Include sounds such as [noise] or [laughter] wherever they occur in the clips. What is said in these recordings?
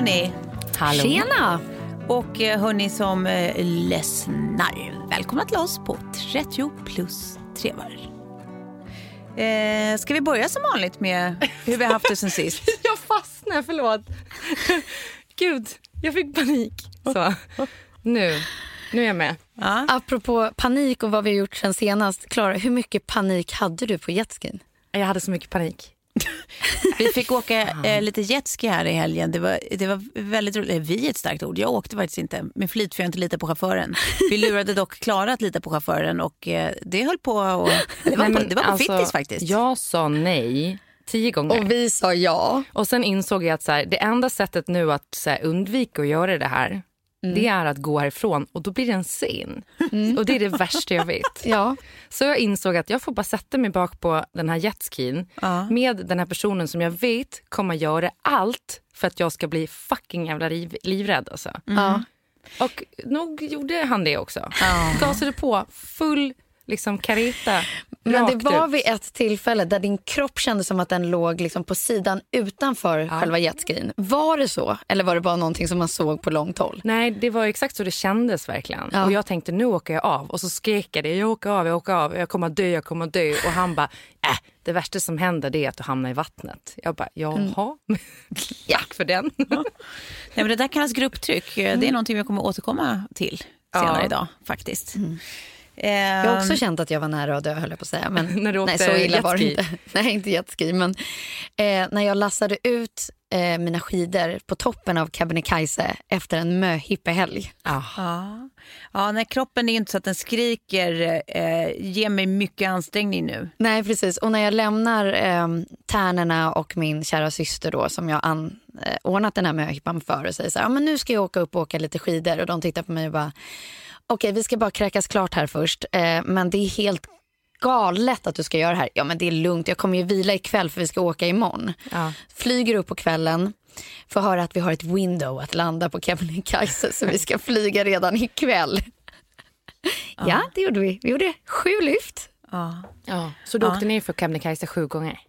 Hörni! Hallå. Tjena! Och eh, hörni som eh, lyssnar, välkomna till oss på 30 plus trevar. Eh, ska vi börja som vanligt med hur vi har haft det sen sist? [laughs] Jag fastnade, förlåt. [laughs] Gud, jag fick panik. Så, nu, nu är jag med. Ja. Apropå panik och vad vi har gjort sen senast. Klara, hur mycket panik hade du på jetskin? Jag hade så mycket panik. [laughs] Vi fick åka eh, lite jetski här i helgen. Det var, det var väldigt roligt. Eh, Vi är ett starkt ord. Jag åkte faktiskt inte med flit för jag inte litar på chauffören. Vi [laughs] lurade dock Klara att lita på chauffören och eh, det höll på och, det var, på, det var på alltså, fittis faktiskt. Jag sa nej tio gånger. Och, vi sa ja. sen insåg jag att så här, det enda sättet nu att så här, undvika att göra det här det är att gå härifrån och då blir det en scen. Och det är det värsta jag vet. [laughs] Ja. Så jag insåg att jag får bara sätta mig bak på den här jetskin Ja. med den här personen som jag vet kommer göra allt för att jag ska bli fucking jävla liv, livrädd. Alltså. ja. Och nog gjorde han det också. Ja. Gasade på full liksom kareta. Men det var ut. vid ett tillfälle där din kropp kändes som att den låg liksom på sidan utanför själva jetskin. Var det så? Eller var det bara någonting som man såg på långt håll? Nej, det var exakt så det kändes verkligen. Ja. Och jag tänkte nu åker jag av. Och så skrek jag det. Jag åker av, jag åker av. Jag kommer att dö, jag kommer att dö. Och han bara, äh, det värsta som händer det är att du hamnar i vattnet. Jag bara, jaha. [laughs] Tack för den. Nej, men det där kallas grupptryck. Det är någonting vi kommer återkomma till senare Ja. idag faktiskt. Jag har också Ehm, känt att jag var nära att dö höll jag på att säga. Men, [laughs] När du nej, åkte så illa var det jetski? inte. [laughs] Nej, inte jetski. Men eh, när jag lassade ut eh, mina skidor på toppen av Kebnekaise efter en möhippehelg. Ah. Ja. ja, när kroppen är inte så att den skriker eh, ge mig mycket ansträngning nu. Nej, precis. Och när jag lämnar eh, Tärnorna och min kära syster då som jag an, eh, ordnat den här möhippan för och säger så här, ja, men nu ska jag åka upp och åka lite skidor och de tittar på mig och bara, okej vi ska bara kräkas klart här först, eh, men det är helt galet att du ska göra det här. Ja men det är lugnt, jag kommer ju vila ikväll för vi ska åka imorgon. Ja. Flyger upp på kvällen, får höra att vi har ett window att landa på Kebnekaise så vi ska flyga redan ikväll. Ja, det gjorde vi. Vi gjorde sju lyft. Ja. Ja. Så du åkte ner för Kebnekaise sju gånger?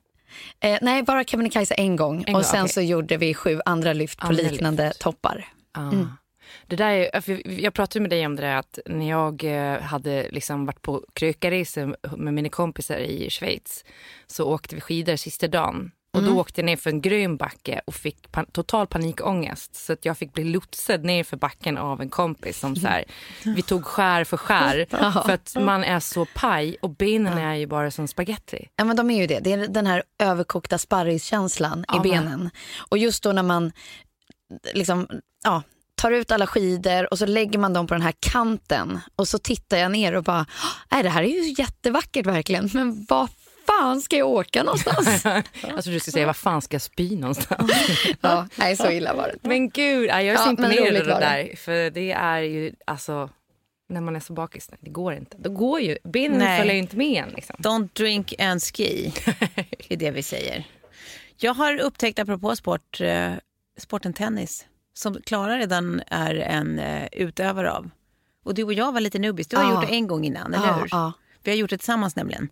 Eh, nej, bara Kebnekaise en gång. En och gång, sen okej. så gjorde vi sju andra lyft på Andra liknande lyft. toppar. Ah. Det där är, jag pratade med dig om det där att när jag eh, hade liksom varit på krökaresa med mina kompisar i Schweiz så åkte vi skidor sista dagen Och då åkte jag ner för en grön backe och fick pan total panikångest. Så att jag fick bli lotsad ner för backen av en kompis som så här, [laughs] vi tog skär för skär. [laughs] för att man är så paj och benen är ju bara som spaghetti. Ja, men de är ju det. Det är den här överkokta sparriskänslan i benen. Och just då när man liksom, ja, tar ut alla skidor och så lägger man dem på den här kanten och så tittar jag ner och bara, nej det här är ju jättevackert verkligen, men vad fan ska jag åka någonstans? [laughs] alltså du skulle säga, vad fan ska jag spy någonstans? [laughs] ja, nej så illa var det. Men gud, jag är så Ja, imponerad av det där. För det är ju, alltså, när man är så bakis, det går inte. Då går ju, benen följer ju inte med en liksom. Don't drink and ski, [laughs] är det vi säger. Jag har upptäckt, apropå sport, eh, sporten tennis, som Klara redan är en eh, utövare av. Och du och jag var lite nubbies. Du har Ja. gjort det en gång innan, eller Ja, hur? ja. Vi har gjort det tillsammans nämligen.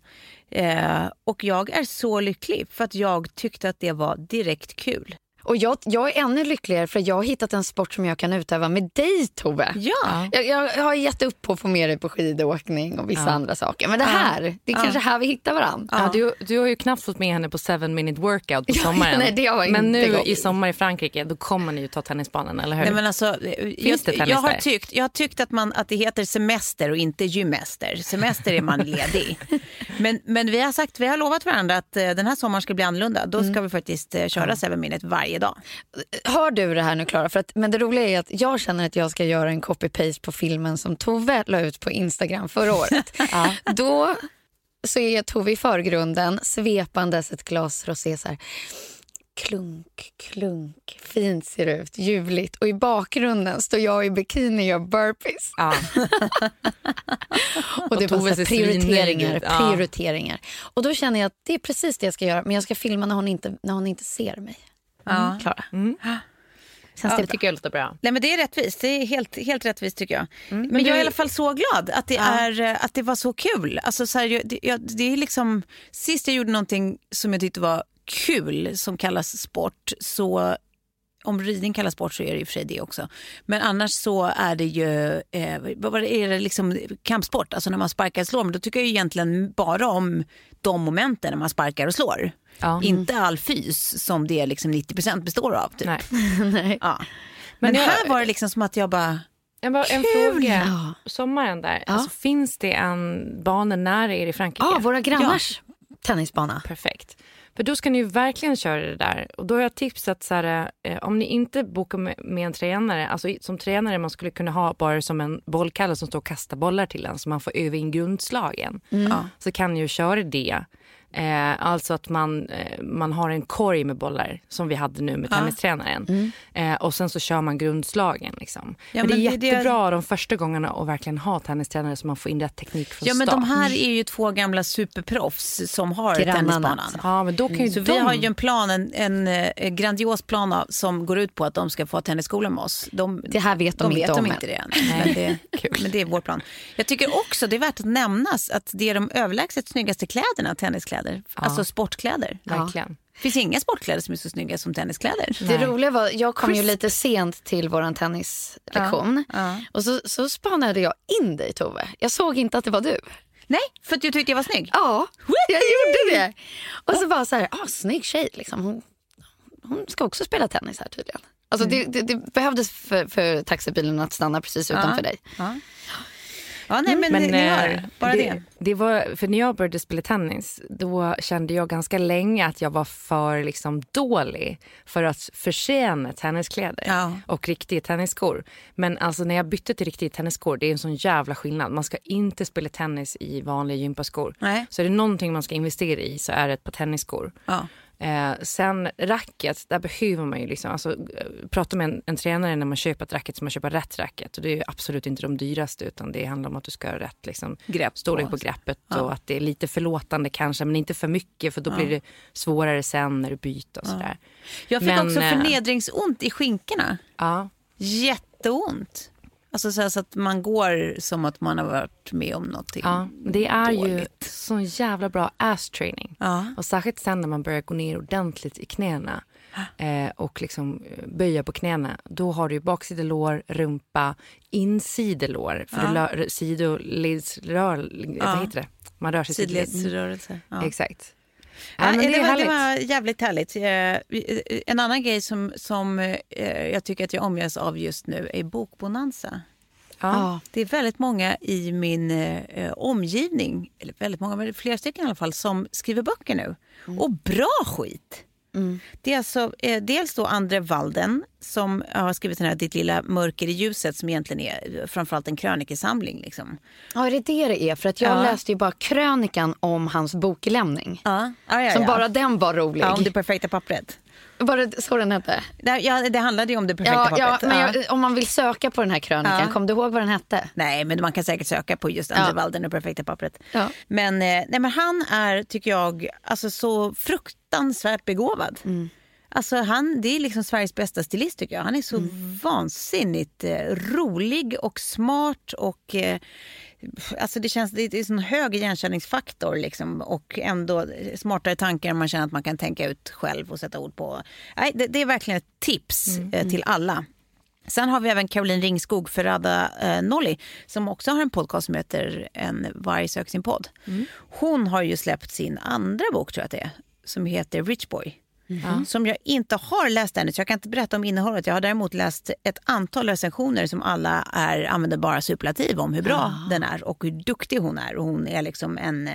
Eh, och jag är så lycklig för att jag tyckte att det var direkt kul. Och jag, jag är ännu lyckligare för jag har hittat en sport som jag kan utöva med dig Tove. Ja. Jag, jag har gett upp på att få med dig på skidåkning och vissa andra saker. Men det här, det är kanske här vi hittar varandra. Ja, du, du har ju knappt fått med henne på seven minute workout på [laughs] sommaren. nej, det har men inte nu gått. i sommar i Frankrike, då kommer ni ju ta tennisbanan, eller hur? Nej, men alltså, eh, jag, det jag, har tyckt, jag har tyckt att, man, att det heter semester och inte gymester. Semester är man ledig. [laughs] men, men vi har sagt, vi har lovat varandra att eh, den här sommaren ska bli annorlunda. Då ska vi faktiskt eh, köra Seven Minute varje dag. Hör du det här nu Klara? För att, men det roliga är att jag känner att jag ska göra en copy-paste på filmen som Tove la ut på Instagram förra året. [laughs] Då så är Tove i förgrunden svepandes ett glas rosé så här. Klunk, klunk, fint ser det ut, ljuvligt. Och i bakgrunden står jag i bikini och gör burpees. ja. [laughs] Och det Tove så prioriteringar, ut. Ja. prioriteringar. Och då känner jag att det är precis det jag ska göra. Men jag ska filma när hon inte, när hon inte ser mig. Ja. Klara. Mm. Känns det det tycker jag låter bra. Nej, men det är rättvist. Det är helt, helt rättvist tycker jag. men, jag är i alla fall så glad att det, är, eh, att det var så kul. Alltså, så här, jag, det, jag, det är liksom, sist jag gjorde någonting som jag tyckte var kul som kallas sport så om ridning kallas sport så är det i och för sig det också. Men annars så är det ju eh, vad är det liksom kampsport, alltså när man sparkar och slår. Men då tycker jag ju egentligen bara om de momenten när man sparkar och slår. Ja. Inte all fys som det liksom 90% består av. Typ. [laughs] Nej. Ja. Men, Men jag- här var det liksom som att jag bara... En, bara- en Kul! fråga. Ja. Sommaren där, alltså, finns det en bana nära er i Frankrike? Ja, våra grannars tennisbana. Perfekt. För då ska ni ju verkligen köra det där. Och då har jag tipsat så här, eh, om ni inte bokar med, med en tränare, alltså som tränare man skulle kunna ha bara som en bollkalle som står och kastar bollar till en så man får öva in grundslagen. Ja. Så kan ni ju köra det. Eh, alltså att man, eh, man har en korg med bollar som vi hade nu med tennistränaren. Eh, och sen så kör man grundslagen. Liksom. Ja, men det är det- det- jättebra de första gångerna att verkligen ha tennistränare så man får in rätt teknik från Ja, men start. de här är ju två gamla superproffs som har Grannarna, tennisbanan. Ja, men då kan ju Så de... vi har ju en plan, en, en, eh, grandios plan som går ut på att de ska få tennisskola med oss. De, Det här vet de de inte vet om de inte det än. Men det, [laughs] men det är vår plan. Jag tycker också det är värt att nämnas att det är de överlägset snyggaste kläderna, tenniskläder. Alltså sportkläder. Verkligen. Det finns inga sportkläder som är så snygga som tenniskläder. Det roliga var, jag kom ju lite sent till vår tennislektion. Ja. Och så, så spanade jag in dig Tove. Jag såg inte att det var du. Nej, för att du tyckte jag var snygg. Ja, jag gjorde det. Och så bara så här, ah, snygg tjej liksom. Hon, hon ska också spela tennis här tydligen. Alltså det, det, det behövdes för, för taxibilen att stanna precis utanför dig. Ja, nej, men, Men, ni hör, eh, bara det. det. var, för när jag började spela tennis, då kände jag ganska länge att jag var för liksom, dålig för att förtjäna tenniskläder Ja. och riktiga tennisskor. Men alltså, när jag bytte till riktiga tennisskor, det är en sån jävla skillnad. Man ska inte spela tennis i vanliga gympaskor. Nej. Så är det någonting man ska investera i så är det ett par tennisskor. Ja. Eh, sen racket, där behöver man ju liksom, alltså, eh, prata med en, en tränare när man köper ett racket så man köper rätt racket. Och det är ju absolut inte de dyraste utan det handlar om att du ska ha rätt liksom, Grepp storlek på. greppet Ja. och att det är lite förlåtande kanske men inte för mycket för då blir det svårare sen när du byter och sådär. Jag fick Men, också eh, förnedringsont i skinkorna. Ja. Jätteont. Alltså så, så att man går som att man har varit med om någonting Ja, det är ju dåligt. sån jävla bra ass training. Ja. Och särskilt sen när man börjar gå ner ordentligt i knäna [gasps] eh, och liksom eh, böja på knäna. Då har du ju baksidelår, rumpa, insidelår. För du lör, sidoledsrör, vad heter det? Man rör sig sidled. Sidledsrörelse. Ja. Exakt. Ja, men det det, var, det var jävligt härligt. Eh, En annan grej som, som eh, jag tycker att jag omges av just nu är bokbonanza. Ja. Det är väldigt många i min eh, omgivning, eller väldigt många, men flera stycken i alla fall, som skriver böcker nu. Och bra skit! Det är alltså eh, dels då Andre Walden som har skrivit den här Ditt lilla mörker i ljuset som egentligen är framförallt en krönikesamling. Liksom. Ja, är det det det är? För att jag Ja. läste ju bara krönikan om hans boklämning. Ja. Ja, ja, Som ja. bara den var rolig. Ja, om det perfekta pappret. Bara så den hette. Det, ja, det handlade ju om det perfekta Ja, ja, pappret. men Ja. jag, om man vill söka på den här krönikan, Ja. kom du ihåg vad den hette? Nej, men man kan säkert söka på just Andre Ja. Walden och perfekta pappret. Ja. Men, eh, nej, men han är, tycker jag, alltså så fruktansvärt begåvad. Alltså han, det är liksom Sveriges bästa stilist tycker jag. Han är så vansinnigt eh, rolig och smart och eh, Alltså det känns det är en hög igenkänningsfaktor liksom, och ändå smartare tankar man känner att man kan tänka ut själv och sätta ord på. Nej, det, det är verkligen ett tips eh, till alla. Sen har vi även Caroline Ringskog Ferrada eh, Nolli som också har en podcast som heter En varg söker sin podd. Hon har ju släppt sin andra bok tror jag att det är, som heter Rich Boy. Som jag inte har läst ännu, så jag kan inte berätta om innehållet. Jag har däremot läst ett antal recensioner som alla är, använder bara superlativ om hur bra den är och hur duktig hon är. Och hon är liksom en...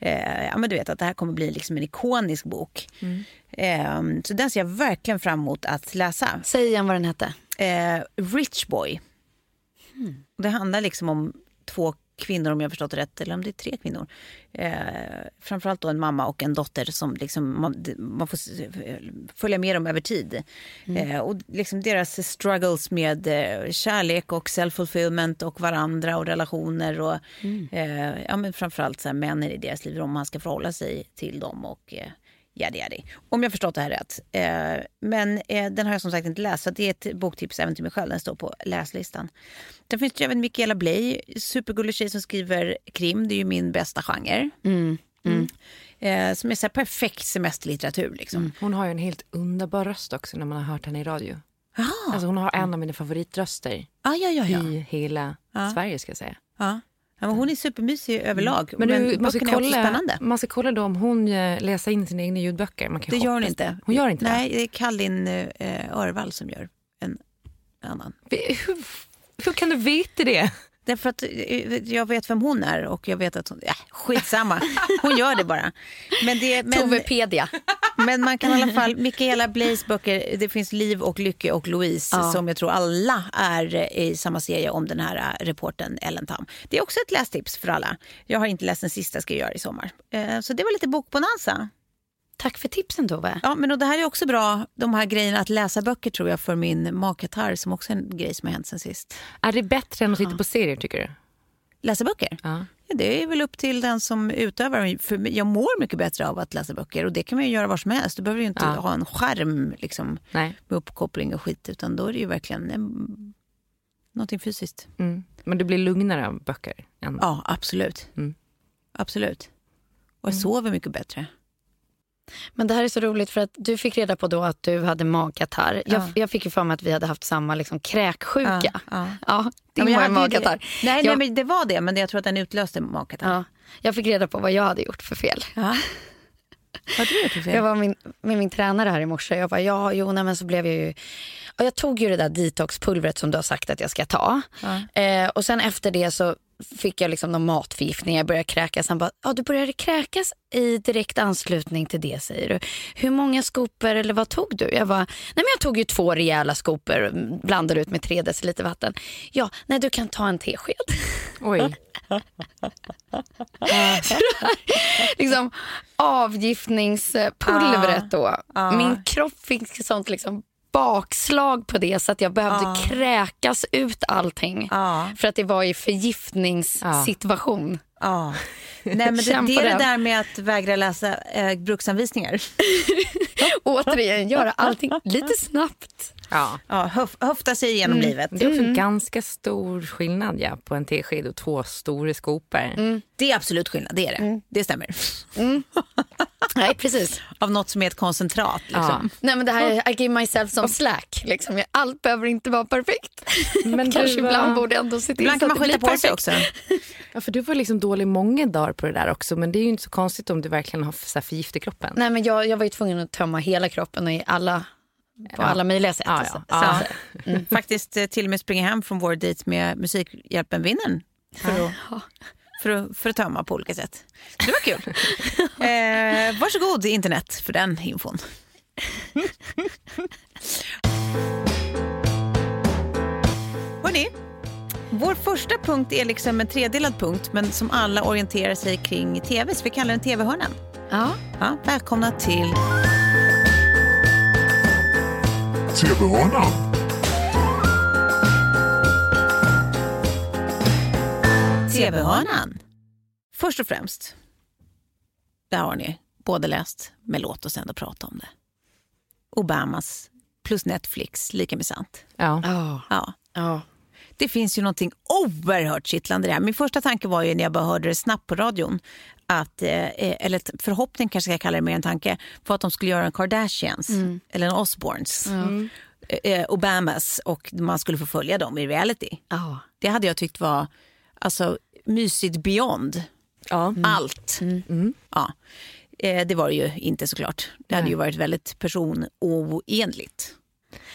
Eh, ja, men du vet att det här kommer bli liksom en ikonisk bok. Eh, så den ser jag verkligen fram emot att läsa Säg igen vad den hette. eh, Rich Boy. Och Det handlar liksom om två kvinnor om jag förstått rätt, eller om det är tre kvinnor. Eh, framförallt då en mamma och en dotter som liksom, man, man får följa med dem över tid. Eh, och liksom deras struggles med eh, kärlek och self-fulfillment och varandra och relationer och eh, ja, men framförallt så här, männen i deras liv, om man ska förhålla sig till dem och eh, Yadi, yadi. Om jag förstått det här rätt. Eh, men eh, den har jag som sagt inte läst. Så det är ett boktips även till mig själv. Den står på läslistan. Sen finns det ju även Michaela Bley, supergullig tjej som skriver krim. Det är ju min bästa genre. Mm. Eh, som är så perfekt semesterlitteratur. Liksom. Hon har ju en helt underbar röst också när man har hört henne i radio. Alltså hon har en av mina favoritröster Ah, ja, ja, ja. i hela Sverige ska jag säga. ja. Men hon är supermysig överlag. Men, du, man, ska kolla, spännande. man ska kolla då om hon eh, läser in sina egna ljudböcker. Man kan Det gör hon inte. Hon gör inte Nej, det är Kallin eh, Örvall som gör en annan. det? Hur, hur kan du veta det? Därför att eh, jag vet vem hon är och jag vet att hon... Ja, skitsamma, hon gör det bara. Men, det, men, Tovepedia. men man kan i alla fall... Mikaela Blays böcker, det finns Liv och Lycke och Louise Ja. som jag tror alla är eh, i samma serie om den här eh, reporten Ellen Tam. Det är också ett lästips för alla. Jag har inte läst den sista, ska jag göra i sommar. Eh, Så det var lite bokbonanza. Tack för tipsen Tove. Ja, men och det här är också bra, de här grejerna att läsa böcker tror jag för min magkatarr som också är en grej som har hänt sen sist. Är det bättre än att titta på serier tycker du? Läsa böcker? Ja. Ja, det är väl upp till den som utövar. För jag mår mycket bättre av att läsa böcker och det kan man ju göra var som helst. Du behöver ju inte Ja. ha en skärm liksom, Nej. med uppkoppling och skit utan då är det ju verkligen en, någonting fysiskt. Mm. Men du blir lugnare av böcker? Än... Ja, absolut. Mm. Absolut. Och jag sover mycket bättre. Men det här är så roligt för att du fick reda på då att du hade magkatarr. Jag, Ja. jag fick ju för mig att vi hade haft samma liksom, kräksjuka. Ja, ja. Ja, din Ja, jag var magkatarr. Nej, jag, nej, men det var det, men jag tror att den utlöste magkatarr. ja, jag fick reda på vad jag hade gjort för fel. Ja. Vad hade du gjort för fel? Jag var min, med min tränare här i morse. Jag bara, ja, jo, nej, men så blev jag ju... Och jag tog ju det där detoxpulvret som du har sagt att jag ska ta. Eh, och sen efter det så fick jag liksom någon matförgiftning. Jag började kräkas. Han bara, ja, du började kräkas i direkt anslutning till det säger du. Hur många skopor eller vad tog du? Jag bara, nej men jag tog ju två rejäla skopor, blandade ut med tre deciliter vatten. Ja, nej du kan ta en tesked. Oj. [laughs] liksom avgiftningspulvret då. Ja. Min kropp fick sånt liksom bakslag på det så att jag behövde Ja. kräkas ut allting. Ja. För att det var i förgiftningssituation. Ja. Nej, men det, det är det där med att vägra läsa eh, bruksanvisningar. [laughs] Återigen, göra allting lite snabbt. Ja. Ja, höf, höfta sig igenom livet. Det är också ganska stor skillnad ja, på en tesked och två stora skopor. Det är absolut skillnad, det är det. Det stämmer. [laughs] Nej, precis. av något som är ett koncentrat. Liksom. Nej, men det här är I give myself some slack. Liksom. Allt behöver inte vara perfekt. [laughs] Men Kanske du, ibland borde ändå se till Ibland så kan att man det skita blir på sig perfekt. också. [laughs] Ja, för du var liksom dålig många dagar på det där också. Men det är ju inte så konstigt om du verkligen har förgift i kroppen. Nej, men jag, jag var ju tvungen att tömma hela kroppen i alla, på alla möjliga sätt. Alltså. Så- Ja. Faktiskt eh, till och med springa hem från vår dejt med Musikhjälpen-vinnaren för att, för, att, för att tömma på olika sätt. Det var kul. [laughs] eh, varsågod internet för den infon. Hörrni, vår första punkt är liksom en tredelad punkt men som alla orienterar sig kring tv, så vi kallar den tv-hörnan. Ja. Ja, välkomna till TV-hörnan. TV-hörnan. Först och främst, där har ni både läst, men låt oss ändå prata om det. Obamas plus Netflix, lika med sant. Ja. Ja. Ja. Ja. Det finns ju någonting oerhört kittlande i det här. Min första tanke var ju när jag bara hörde det snabbt på radion, att, eh, eller ett förhoppning kanske jag kallar det mer en tanke, på att de skulle göra en Kardashians eller en Osbournes. Eh, Obamas och man skulle få följa dem i reality. Ja. Det hade jag tyckt var alltså, mysigt beyond Ja. allt. Ja. Eh, det var det ju inte såklart. Det hade ju varit väldigt personoenligt.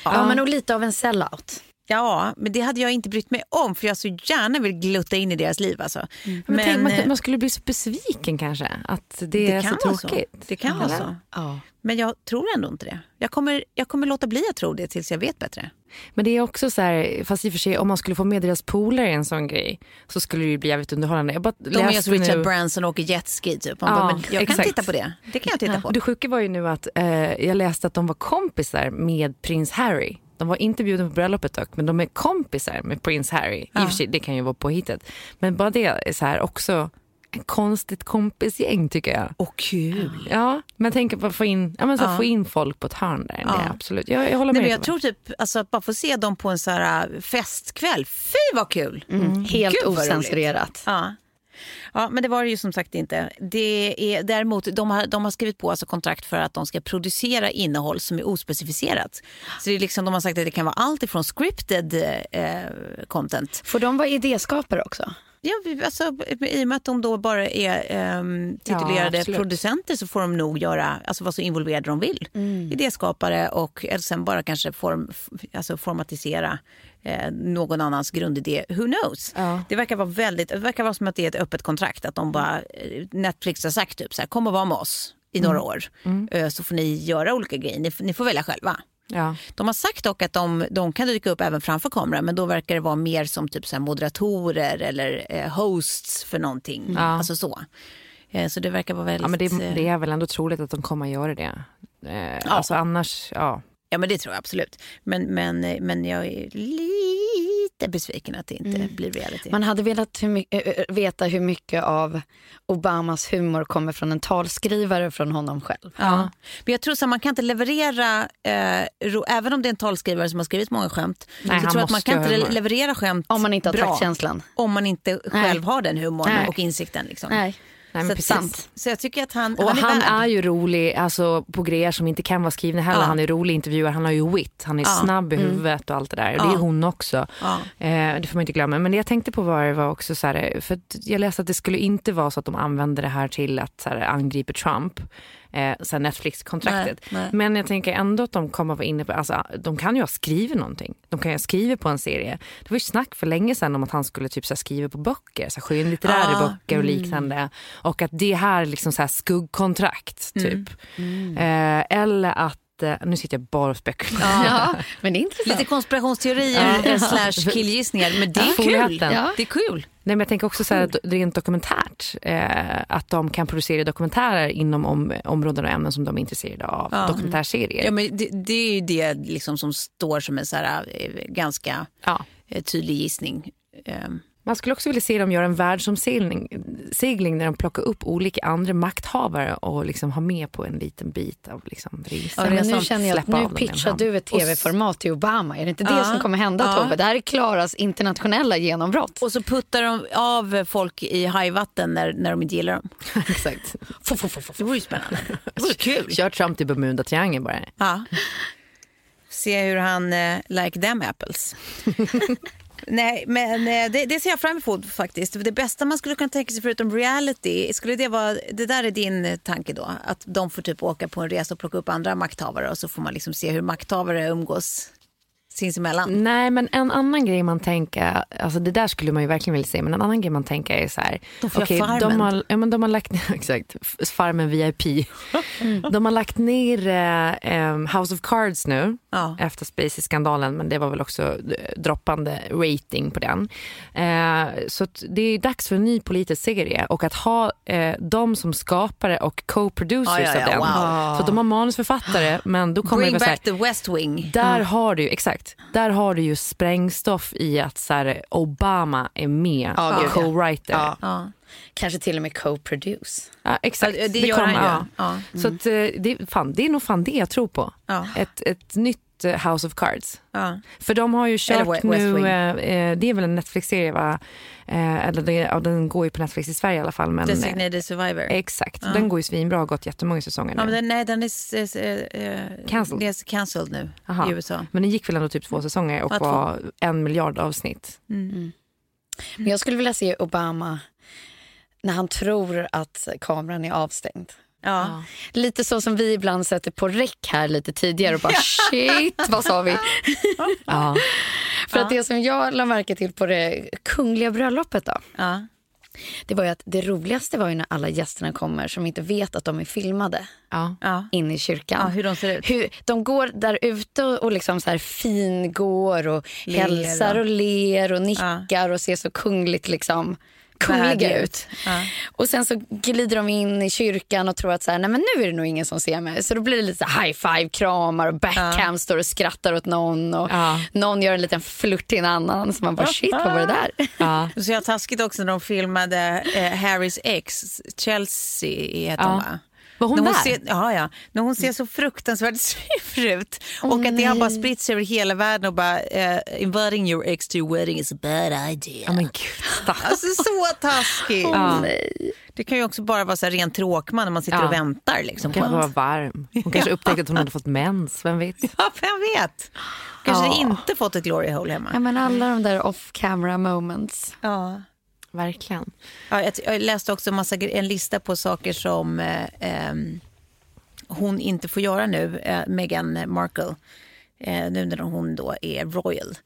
Ja, men nog lite av en sellout. Ja, men det hade jag inte brytt mig om för jag så gärna vill glutta in i deras liv. Alltså. Men, tänk, man, eh, man skulle bli så besviken kanske. Att det, det är kan så vara så. tråkigt. Det kan vara så. Ja. Men jag tror ändå inte det. Jag kommer, jag kommer låta bli att tro det tills jag vet bättre. Men det är också så här, fast i och för sig om man skulle få med deras polare i en sån grej så skulle det ju bli jävligt underhållande. Jag bara De är som Richard nu- Branson och åker jetski typ. Man Ja, bara, men jag kan exakt. titta på det. Det kan jag titta på. Och det sjuka var ju nu att eh, jag läste att de var kompisar med prins Harry. De var inte bjudna på bröllopet dock, men de är kompisar med prins Harry. I och för sig, det kan ju vara påhittat. Men bara det är så här också en konstigt kompisgäng tycker jag. Och kul. Ja, men tänker på att få in, ja, men så Ja. få in folk på ett hörn där. Ja. Absolut. Jag, jag håller Nej, med. men jag tror typ alltså, att bara få se dem på en så här äh, festkväll. Fy vad kul! Mm. Helt Gud, osensurerat. Ja ja, men det var det ju som sagt inte. Det är, däremot, de har, de har skrivit på alltså kontrakt för att de ska producera innehåll som är ospecificerat. Så det är liksom, de har sagt att det kan vara allt ifrån scripted eh, content. Får de vara idéskapare också? Ja, alltså, I och med att de då bara är ehm, titulerade Ja, producenter så får de nog göra, alltså, vara så involverade de vill. Idéskapare och eller sen bara kanske form, alltså, formatisera eh, någon annans grundidé. Who knows? Ja. Det verkar vara väldigt, det verkar vara som att det är ett öppet kontrakt. Att de bara, eh, Netflix har sagt typ så här, kom och var med oss i några år. Eh, Så får ni göra olika grejer, ni, ni får välja själva. Ja. De har sagt dock att de, de kan dyka upp även framför kameran men då verkar det vara mer som typ så moderatorer eller eh, hosts för någonting. Ja. Alltså så. Eh, så det verkar vara väldigt... ja, men det, eh, det är väl ändå troligt att de kommer att göra det. Eh, Alltså annars, ja. Ja men det tror jag absolut. Men, men, eh, men jag är lite besviken att det inte blir reality. Man hade velat hur veta hur mycket av Obamas humor kommer från en talskrivare från honom själv. Ja. Men jag tror så man kan inte leverera, eh, ro, även om det är en talskrivare som har skrivit många skämt, Nej, så tror att man kan inte humor. leverera skämt Om man inte har bra. taktkänslan. Om man inte själv har den humorn Nej. och insikten. Liksom. Nej. Nej, men så, precis. så jag tycker att han, Och han, han är är, värd. ju rolig alltså, på grejer som inte kan vara skrivna heller. Ja. Han är rolig intervjuare, han har ju wit, han är Ja. snabb i huvudet och allt det där. Och det Ja. är hon också. Ja. Eh, det får man inte glömma. Men det jag tänkte på var, var också så här, för jag läste att det skulle inte vara så att de använder det här till att så här, angripa Trump. Eh, Netflix-kontraktet. Men jag tänker ändå att de kommer vara inne på, alltså, de kan ju ha skrivit någonting. De kan ju ha skrivit på en serie. Det var ju snack för länge sedan om att han skulle typ så skriva på böcker, så här, skönlitterära Ja. böcker och liknande. Och att det här är liksom så här skuggkontrakt typ. Eh, eller att, eh, nu sitter jag bara och spekulerar. Ja, [laughs] men det är intressant. Lite konspirationsteorier eh, slash killgissningar. Men det är kul. Ja. Det är kul. Nej, men jag tänker också så här, rent dokumentärt. Eh, att de kan producera dokumentärer inom om, områden och ämnen som de är intresserade av. Ja. Dokumentärserier. Ja, men det, det är ju det liksom som står som en så här, eh, ganska Ja. eh, tydlig gissning. Eh, Man skulle också vilja se dem göra en världsomsegling segling där de plockar upp olika andra makthavare och liksom har med på en liten bit av liksom resan. Ja, men nu känner jag att nu pitchar du ett tv-format till Obama. Är det inte det Ja. som kommer hända Ja. Tove? Det här är Klaras internationella genombrott. Och så puttar de av folk i hajvatten när, när de inte gillar dem. [laughs] Exakt. Det vore ju spännande. Det vore kul. Kör Trump till Bermuda-triangeln bara. Ja. Se hur han uh, like them apples. [laughs] Nej, men eh, det, det ser jag fram emot faktiskt. Det bästa man skulle kunna tänka sig förutom reality, skulle det vara, det där är din tanke då? Att de får typ åka på en resa och plocka upp andra makthavare och så får man liksom se hur makthavare umgås sinsemellan. Nej, men en annan grej man tänker, alltså det där skulle man ju verkligen vilja se, men en annan grej man tänker är så här. De får göra Farmen. de har, ja, men de har lagt ner, [laughs] exakt, Farmen VIP. De har lagt ner eh, House of Cards nu Ja. efter Spacey-skandalen, men det var väl också eh, droppande rating på den. Eh, så det är dags för en ny politisk serie och att ha eh, de som skapare och co-producers Ja, ja, av den. wow. Så de har manusförfattare, men då kommer det Bring vara så här, back the West Wing. där har du ju, exakt, där har du ju sprängstoff i att så här, Obama är med Ja, gud, ja. co-writer. Ja. Ja. Kanske till och med co-produce. exakt. Ja, det gör han ju. ja. Ja. Så att, eh, det, fan, det är nog fan det jag tror på. Ja. Ett, ett nytt House of Cards. Ja. För de har ju kört nu, eh, eh, det är väl en Netflix-serie va? Eh, eller det, ja, den går ju på Netflix i Sverige i alla fall. Men, eh, Designated Survivor. exakt, den går ju svinbra och har gått jättemånga säsonger nu. Ja, men den, nej, den är eh, Cancelled. det är cancelled nu Aha. i USA. Men den gick väl ändå typ två säsonger och Ja, två. var en miljard avsnitt. Men jag skulle vilja se Obama när han tror att kameran är avstängd. Ja. Lite så som vi ibland sätter på räck här lite tidigare och bara shit, vad sa vi? [laughs] Ja. För att det som jag la märke till på det kungliga bröllopet då, Ja. det var ju att det roligaste var ju när alla gästerna kommer som inte vet att de är filmade Ja. Ja. in i kyrkan. ja, hur de ser ut. Hur, de går där ute och, liksom så här fingår och Ler hälsar och- ler och nickar och ser så kungligt liksom kungliga ut. ut. Ja. Och sen så glider de in i kyrkan och tror att så här, nej men nu är det nog ingen som ser mig. Så då blir det lite high five, kramar och backhand står och skrattar åt någon och Ja. någon gör en liten flört till en annan. Så man bara shit vad var det där? [laughs] Ja. Så jag taskigt också när de filmade eh, Harrys ex, Chelsea heter Ja. hon va? Var hon när hon där? Ser, ja, ja. När hon ser så fruktansvärt [laughs] sur ut. och att det har bara spritt sig över hela världen och bara eh, inviting your ex to your wedding is a bad idea. Ja men gud. Alltså så taskigt. Ja. Det kan ju också bara vara så ren tråkman när man sitter Ja. och väntar. Liksom, Hon kanske var varm. Hon [laughs] kanske upptäckte att hon hade fått mens, vem vet? [laughs] Ja, vem vet? Kanske Ja. inte fått ett glory hole hemma. Ja, men alla de där off camera moments. Ja. Verkligen. Ja, jag, jag läste också en, massa, en lista på saker som eh, ehm, hon inte får göra nu, eh, Meghan Markle, eh, nu när hon då är royal.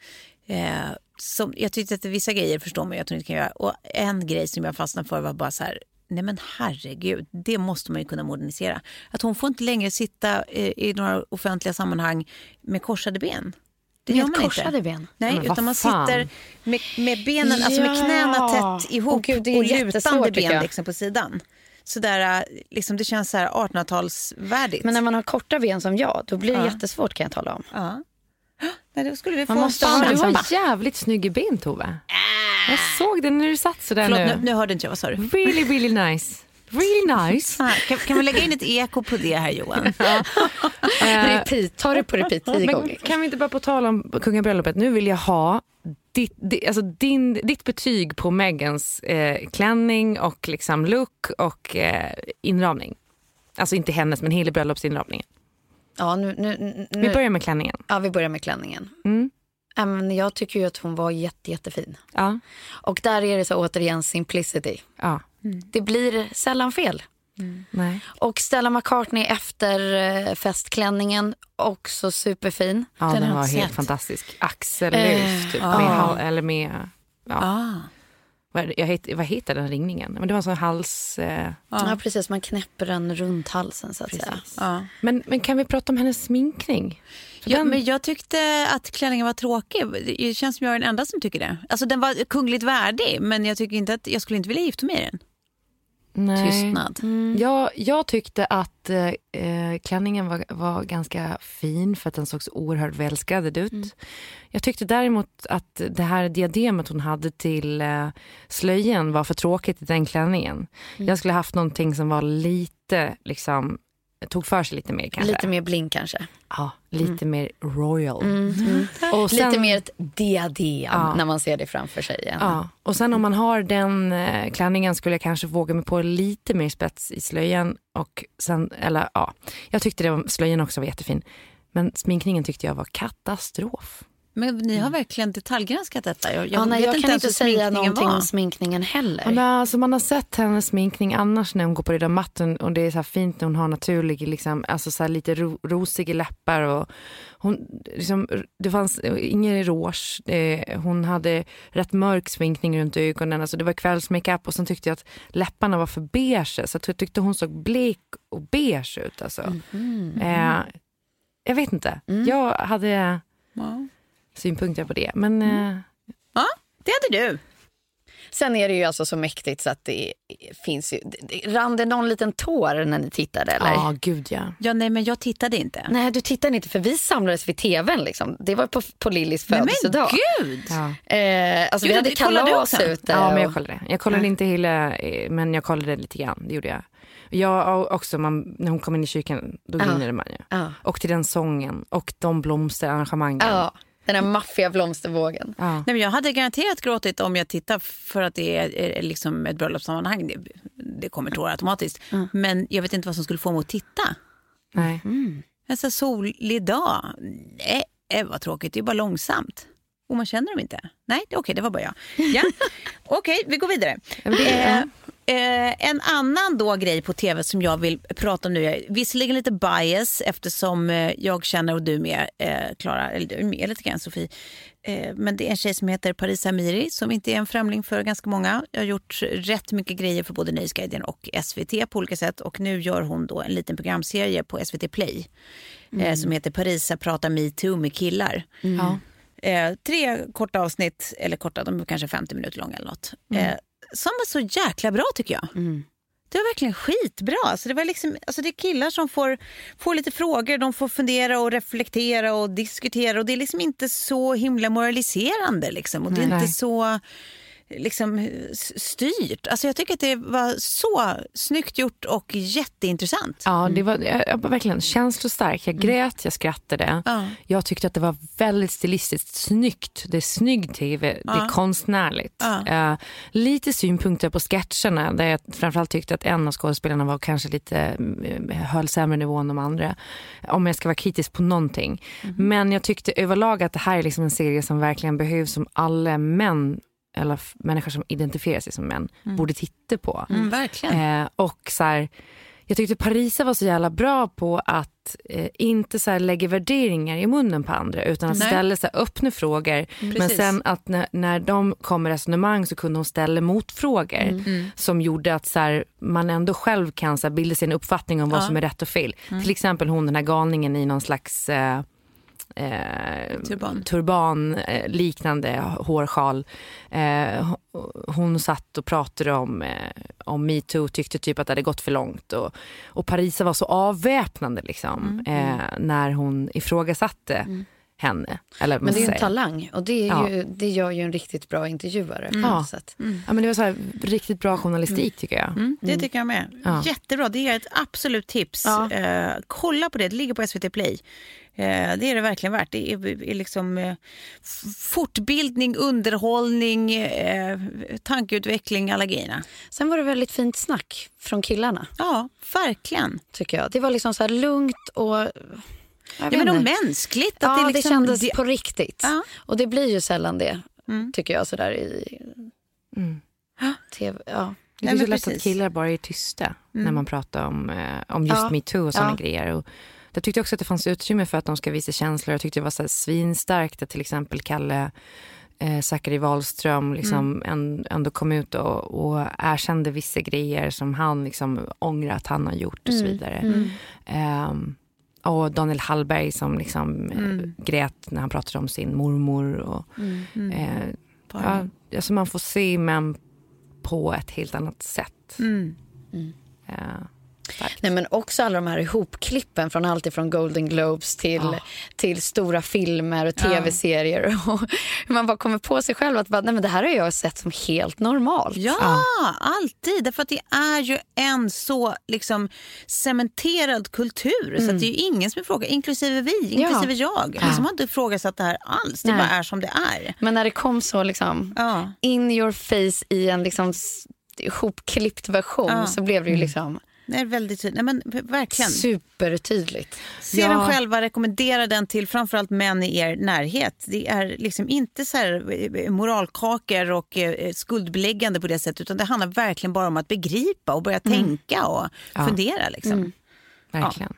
Eh, som, jag tyckte att vissa grejer förstår man ju att hon inte kan göra. Och en grej som jag fastnade för var bara så här, nej men herregud, det måste man ju kunna modernisera. Att hon får inte längre sitta eh, i några offentliga sammanhang med korsade ben. Det gör man korsade inte. ben? Nej, utan man fan? sitter med, med benen, alltså med Ja. knäna tätt ihop Åh gud, det är och jättesvårt, lutande ben liksom på sidan. Så där, liksom, det känns så här 1800-talsvärdigt. Men när man har korta ben som jag, då blir det Ja. jättesvårt kan jag tala om. ja. Nej, då skulle vi få Man måste en ha du har bara- jävligt snygga ben Tove. Jag såg det när du satt sådär Förlåt, nu. nu, nu hörde inte jag. Vad sa du? Really, really nice. Really nice. Kan, kan vi lägga in ett eko på det här Johan? [laughs] Repeat, ta det på repeat tio Men gånger. kan vi inte bara på tal om kungabröllopet, nu vill jag ha ditt, di- alltså din, ditt betyg på Megans eh, klänning och liksom look och eh, inramning. Alltså inte hennes men hela bröllopsinramningen. Ja, nu, nu, nu, Vi börjar med klänningen. ja, vi börjar med klänningen. Mm. Ja, men jag tycker ju att hon var jätte, jättefin. Ja. Och där är det så återigen simplicity. ja. Det blir sällan fel. Nej. Och Stella McCartney efter eh, festklänningen, också superfin. Ja, Den den, var helt sett. fantastisk. Axellös typ. ja. Med, eller med, ja. Ah. jag het, vad heter den ringningen? Men det var en sån hals... Eh, Ja. precis. Man knäpper den runt halsen så att säga. Ja. men, men kan vi prata om hennes sminkning? Ja, den- men jag tyckte att klänningen var tråkig. Det känns som jag är den enda som tycker det. Alltså den var kungligt värdig men jag tycker inte att jag skulle inte vilja gifta mig i den. Nej. tystnad. Jag, jag tyckte att eh, eh, klänningen var, var ganska fin för att den såg så oerhört välskräddad ut. Jag tyckte däremot att det här diademet hon hade till eh, slöjan var för tråkigt i den klänningen. Jag skulle haft någonting som var lite, liksom, tog för sig lite mer kanske. Lite mer bling kanske. Ja, lite mer royal. Mm. Och sen- Lite mer ett diadem Ja. när man ser det framför sig. Igen. Ja, och sen om man har den eh, klänningen skulle jag kanske våga mig på lite mer spets i slöjan. Och sen, eller ja, jag tyckte det var, slöjan också var jättefin. Men sminkningen tyckte jag var katastrof. Men ni har verkligen detaljgranskat detta. Jag, jag, Ja, nej, vet jag kan ens inte säga någonting var. om sminkningen heller. Ja, men alltså man har sett hennes sminkning annars när hon går på röda mattan och det är så här fint när hon har naturlig, liksom, alltså så här lite ro, rosiga läppar. Och hon, liksom, det fanns ingen rouge, eh, hon hade rätt mörk sminkning runt ögonen, alltså det var kvällsmakeup och sen tyckte jag att läpparna var för beige så jag tyckte hon såg blek och beige ut. Alltså. Eh, jag vet inte, jag hade Ja. Synpunkter på det. Men eh, ja, det hade du. Sen är det ju alltså så mäktigt så att det finns ju... Rann det någon liten tår när ni tittade eller? ja, gud ja. Ja, nej, men jag tittade inte. Nej, du tittade inte för vi samlades vid tvn. Liksom. Det var på, på Lillis Nej, födelsedag. men gud! ja. Eh, alltså, vi Gud, hade kollade du kalas ute. Ja, men jag kollade. Jag kollade inte hela, eh, men jag kollade lite grann. Det gjorde jag. Jag och också, man, när hon kom in i kyrkan, då Ja. grinnade man ju. Ja. Och till den sången och de blomsterarrangemangen. ja, den här maffiga blomstervågen. Ja. Nej, men jag hade garanterat gråtit om jag tittar för att det är, är liksom ett bröllopssammanhang. Det, det kommer tårar automatiskt. Men jag vet inte vad som skulle få mig att titta. Nej. En så solig dag. Nej, eh, vad tråkigt. Det är bara långsamt. Och man känner dem inte. Nej, det- okej, det var bara jag. Ja. [laughs] Okej, vi går vidare. Eh, eh, en annan då grej på tv som jag vill prata om nu är visserligen lite bias eftersom eh, jag känner och du med, eh, Klara, eller du är med lite grann Sofie. Eh, men det är en tjej som heter Parisa Amiri som inte är en främling för ganska många. Jag har gjort rätt mycket grejer för både Nöjesguiden och SVT på olika sätt och nu gör hon då en liten programserie på SVT Play eh, som heter Parisa pratar metoo med killar. Ja. Eh, tre korta avsnitt, eller korta, de är kanske 50 minuter långa eller något. Eh, som var så jäkla bra tycker jag. Det var verkligen skitbra. Alltså det, var liksom, alltså det är killar som får, får lite frågor, de får fundera och reflektera och diskutera och det är liksom inte så himla moraliserande liksom. Och det är Nej. inte så liksom s- styrt. Alltså jag tycker att det var så snyggt gjort och jätteintressant. Ja, det var jag, jag var verkligen känslostark. Jag grät, jag skrattade. Ja. Jag tyckte att det var väldigt stilistiskt snyggt. Det är snygg tv, det är konstnärligt. Ja. Eh, lite synpunkter på sketcherna där jag framförallt tyckte att en av skådespelarna var kanske lite, mm, höll sämre nivå än de andra. Om jag ska vara kritisk på någonting. Men jag tyckte överlag att det här är liksom en serie som verkligen behövs som alla män eller människor som identifierar sig som män borde titta på. Mm, verkligen. Eh, och så här, jag tyckte Parisa var så jävla bra på att eh, inte så här lägga värderingar i munnen på andra utan att Nej. ställa så här öppna frågor. Men Precis. sen att när, när de kom med resonemang så kunde hon ställa motfrågor Mm. som gjorde att så här, man ändå själv kan så bilda sig en uppfattning om vad som är rätt och fel. Mm. Till exempel hon den här galningen i någon slags eh, eh, Turban. turban eh, liknande hårsjal. Eh, hon satt och pratade om, eh, om metoo, tyckte typ att det hade gått för långt. Och, och Parisa var så avväpnande liksom, Mm. eh, när hon ifrågasatte henne. Eller Men det är en talang och det, är Ja. ju, det gör ju en riktigt bra intervjuare. På Ja. sätt. Ja, men det var så här, riktigt bra journalistik tycker jag. Mm, det tycker jag med. Ja. Jättebra. Det är ett absolut tips. Ja. Eh, kolla på det. Det ligger på SVT Play. Eh, det är det verkligen värt. Det är, är liksom eh, fortbildning, underhållning, eh, tankeutveckling, alla grejerna. Sen var det väldigt fint snack från killarna, Ja, verkligen. tycker jag. Det var liksom så här lugnt och... jag Ja, men och mänskligt. Att Ja, det, det, liksom, kändes det- på riktigt. Ja. Och det blir ju sällan det, Mm. tycker jag, sådär i Mm. tv. Ja. Det Nej, är så lätt att killar bara är tysta när man pratar om, eh, om just Ja. metoo och sådana Ja. grejer. Och jag tyckte också att det fanns utrymme för att de ska visa känslor. Jag tyckte det var så här svinstarkt att till exempel Kalle eh, Zachary Wahlström liksom en, ändå kom ut och, och erkände vissa grejer som han liksom ångrar att han har gjort och så vidare. Ehm, och Daniel Hallberg som liksom eh, grät när han pratade om sin mormor. Och, eh, ja, alltså man får se män på ett helt annat sätt. Mm. Eh, starkt. Nej, men också alla de här ihopklippen från allt ifrån Golden Globes till, till stora filmer och tv-serier. [laughs] Och man bara kommer på sig själv att bara, nej, men det här har jag sett som helt normalt. Ja, alltid. Därför att det är ju en så liksom cementerad kultur. Så att det är ju ingen som ifrågasätter, inklusive vi, inklusive jag. Liksom har inte ifrågasatt det här alls. Det Nej. bara är som det är. Men när det kom så liksom Ja. in your face i en liksom ihopklippt version Ja. så blev det ju liksom Det är väldigt tydligt. Nej, men verkligen. supertydligt. Se den själva, rekommendera den till framförallt män i er närhet. Det är liksom inte så här eh, moralkakor och eh, skuldbeläggande på det sättet utan det handlar verkligen bara om att begripa och börja tänka och fundera. Liksom. Verkligen.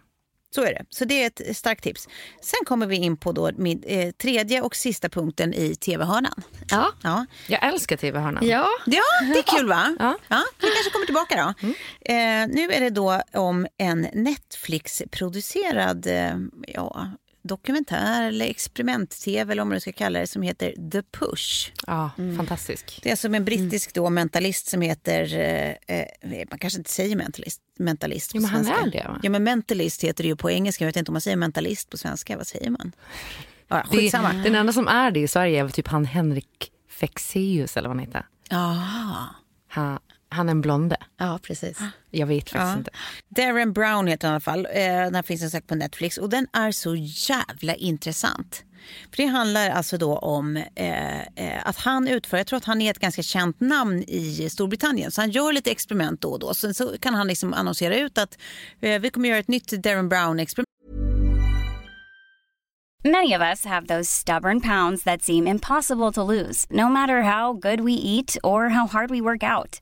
Så är det. Så det är ett starkt tips. Sen kommer vi in på då min, eh, tredje och sista punkten i tv-hörnan. Ja. Ja. Jag älskar TV-hörnan. Ja. Ja, det är kul va? Ja. Ja, vi kanske kommer tillbaka då. Eh, nu är det då om en Netflix-producerad eh, ja, dokumentär eller experiment-tv eller man nu ska kalla det som heter The Push. Ja, fantastisk. Det är som en brittisk då mentalist som heter, eh, eh, man kanske inte säger mentalist, mentalist på Jo, men han svenska. är det, va? Ja men mentalist heter det ju på engelska, jag vet inte om man säger mentalist på svenska, vad säger man? Ja, [laughs] Det, skitsamma. den enda som är det i Sverige är typ han Henrik Fexeus eller vad han heter. Aha. Han, är en blonde. ja, precis. Jag vet faktiskt Ja. inte. Darren Brown heter han i alla fall. Eh, den här finns en sak på Netflix och den är så jävla intressant. För Det handlar alltså då om eh, eh, att han utför, jag tror att han är ett ganska känt namn i Storbritannien, så han gör lite experiment då och då. Sen så kan han liksom annonsera ut att eh, vi kommer göra ett nytt Darren Brown-experiment Many of us have those stubborn pounds that seem impossible to lose, no matter how good we eat or how hard we work out.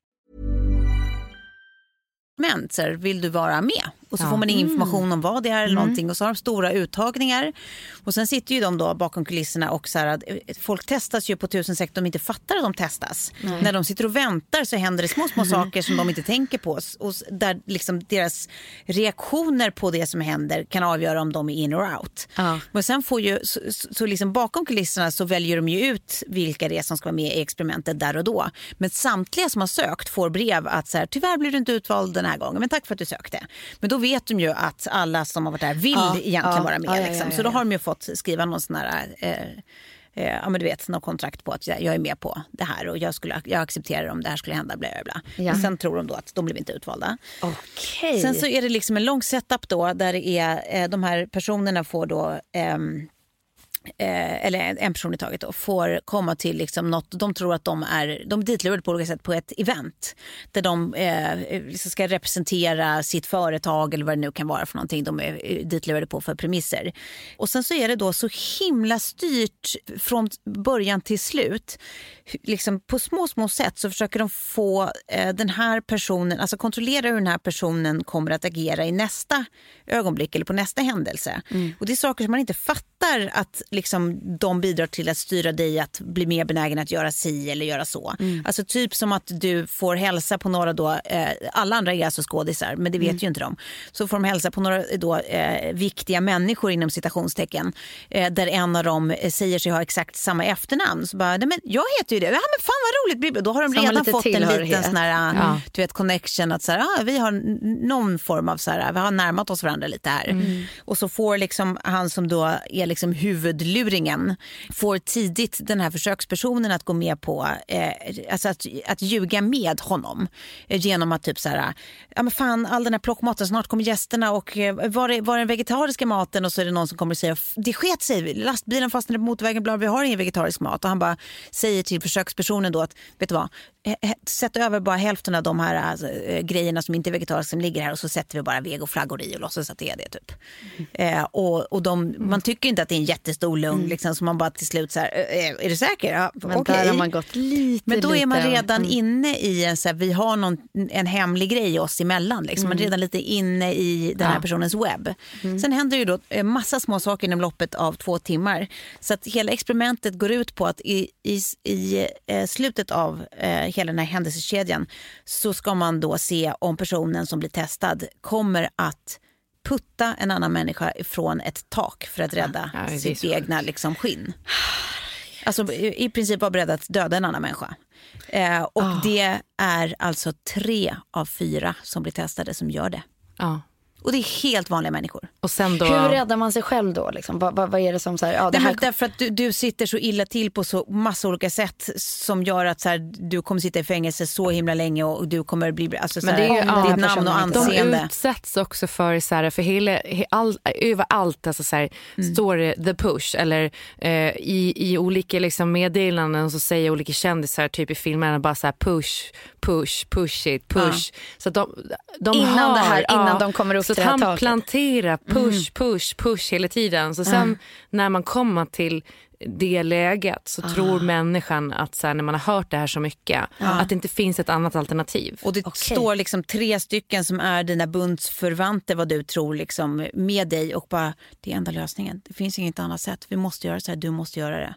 Segment. så här, vill du vara med? Och så får man information om vad det är eller någonting och så har de stora uttagningar. Och sen sitter ju de då bakom kulisserna och så här, att, eh, folk testas ju på tusen sätt de inte fattar att de testas. När de sitter och väntar så händer det små, små [laughs] saker som de inte tänker på. Och där liksom deras reaktioner på det som händer kan avgöra om de är in or out. Ja. Men sen får ju, så, så så liksom bakom kulisserna så väljer de ju ut vilka det är som ska vara med i experimentet där och då. Men samtliga som har sökt får brev att så här, tyvärr blir du inte utvald den här gången, men tack för att du sökte. Men då vet de ju att alla som har varit där vill Ja, egentligen ja, vara med. ja, liksom. Så då har de ju fått skriva någon sån här eh, eh, ja, men du vet, något kontrakt på att jag är med på det här och jag, skulle, jag accepterar om det här skulle hända. Bla, bla, bla. Ja. Men sen tror de då att de blev inte utvalda. Okej. Sen så är det liksom en lång setup då där det är, eh, de här personerna får då ehm, Eh, eller en- person i taget då, får komma till liksom något, de tror att de är, de är ditlurade på olika sätt på ett event där de eh, liksom ska representera sitt företag eller vad det nu kan vara för någonting de är eh, ditlurade på för premisser. Och sen så är det då så himla styrt från början till slut. Liksom på små, små sätt så försöker de få eh, den här personen, alltså kontrollera hur den här personen kommer att agera i nästa ögonblick eller på nästa händelse. Och det är saker som man inte fattar att liksom, de bidrar till att styra dig att bli mer benägen att göra si eller göra så. Mm. Alltså typ som att du får hälsa på några då, eh, alla andra är alltså skådisar men det vet Mm. ju inte de. Så får de hälsa på några då, eh, viktiga människor inom citationstecken eh, där en av dem eh, säger sig ha exakt samma efternamn. Så bara, nej, men jag heter ju det, ja men fan vad roligt. Då har de redan fått en liten tillhörighet. sån här, Ja. du vet, connection att så här, ah, vi har någon form av så här, vi har närmat oss varandra lite här. Mm. Och så får liksom han som då är liksom huvudluringen får tidigt den här försökspersonen att gå med på eh, alltså att, att ljuga med honom eh, genom att typ så här, ja men fan all den här plockmaten, snart kommer gästerna och eh, var är, var är den vegetariska maten och så är det någon som kommer och säger det sket sig, lastbilen fastnade på motorvägen, bla, vi har ingen vegetarisk mat och han bara säger till försökspersonen då att vet du vad, sätt över bara hälften av de här alltså, eh, grejerna som inte är vegetariska som ligger här och så sätter vi bara vegoflaggor i och låtsas att det är det. Typ. Eh, och, och de, man tycker inte att det är en jättestor lugn liksom, så man bara till slut så här, är du säker? Ja, Men okej. där har man gått lite, Men då är man lite- redan mm. inne i en, så här, vi har någon, en hemlig grej oss emellan. Liksom. Man är redan lite inne i den här personens webb. Sen händer ju då eh, massa små saker inom loppet av två timmar. Så att hela experimentet går ut på att i, i, i eh, slutet av eh, hela den här händelsekedjan så ska man då se om personen som blir testad kommer att putta en annan människa ifrån ett tak för att rädda Ja, sitt så egna liksom, skinn. Alltså i i princip vara beredd att döda en annan människa. Eh, och Ah. det är alltså tre av fyra som blir testade som gör det. Ja. Och det är helt vanliga människor. Och sen då... Hur räddar man sig själv då? Liksom? Vad, vad, vad är det som så här, ja, det här därför att du, du sitter så illa till på så massa olika sätt som gör att så här, du kommer sitta i fängelse så himla länge och du kommer bli, alltså, så Men här, det är ju- ja, ditt namn och anseende. De utsätts också för, så här, för hela, he- all, överallt alltså så här, står det the push eller eh, i, i olika liksom, meddelanden så säger olika kändisar typ i filmerna bara så här push, push, push it, push. Så att de, de Innan har, det här, innan de kommer upp så han taket. planterar push, push, push hela tiden. Så sen när man kommer till det läget så tror människan att så här, när man har hört det här så mycket att det inte finns ett annat alternativ. Och det står liksom tre stycken som är dina bundsförvanter vad du tror liksom, med dig och bara det är enda lösningen. Det finns inget annat sätt. Vi måste göra så här, du måste göra det.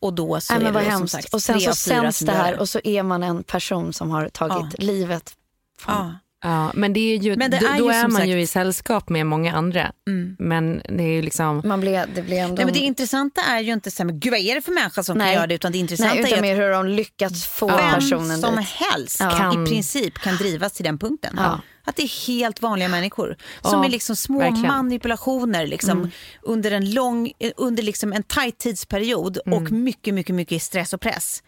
Och då så Nej, är men det då, som hemskt. sagt och sen tre så sänds det här och så är man en person som har tagit Ja. livet. Fan. Ja. Ja, men det är ju, Men det då, är då är man sagt- ju i sällskap med många andra. Men det är ju liksom... Man blir, det blir ändå... Nej, men det intressanta är ju inte så här, men gud vad är det för människa som kan Nej. göra det utan det intressanta Nej, utan är mer att hur de lyckats få vem personen som dit. helst Kan- i princip kan drivas till den punkten. Ja. Att det är helt vanliga människor som Ja, är liksom små verkligen. manipulationer liksom, Mm. under en lång, eh, under liksom en tajt tidsperiod och Mm. mycket, mycket, mycket stress och press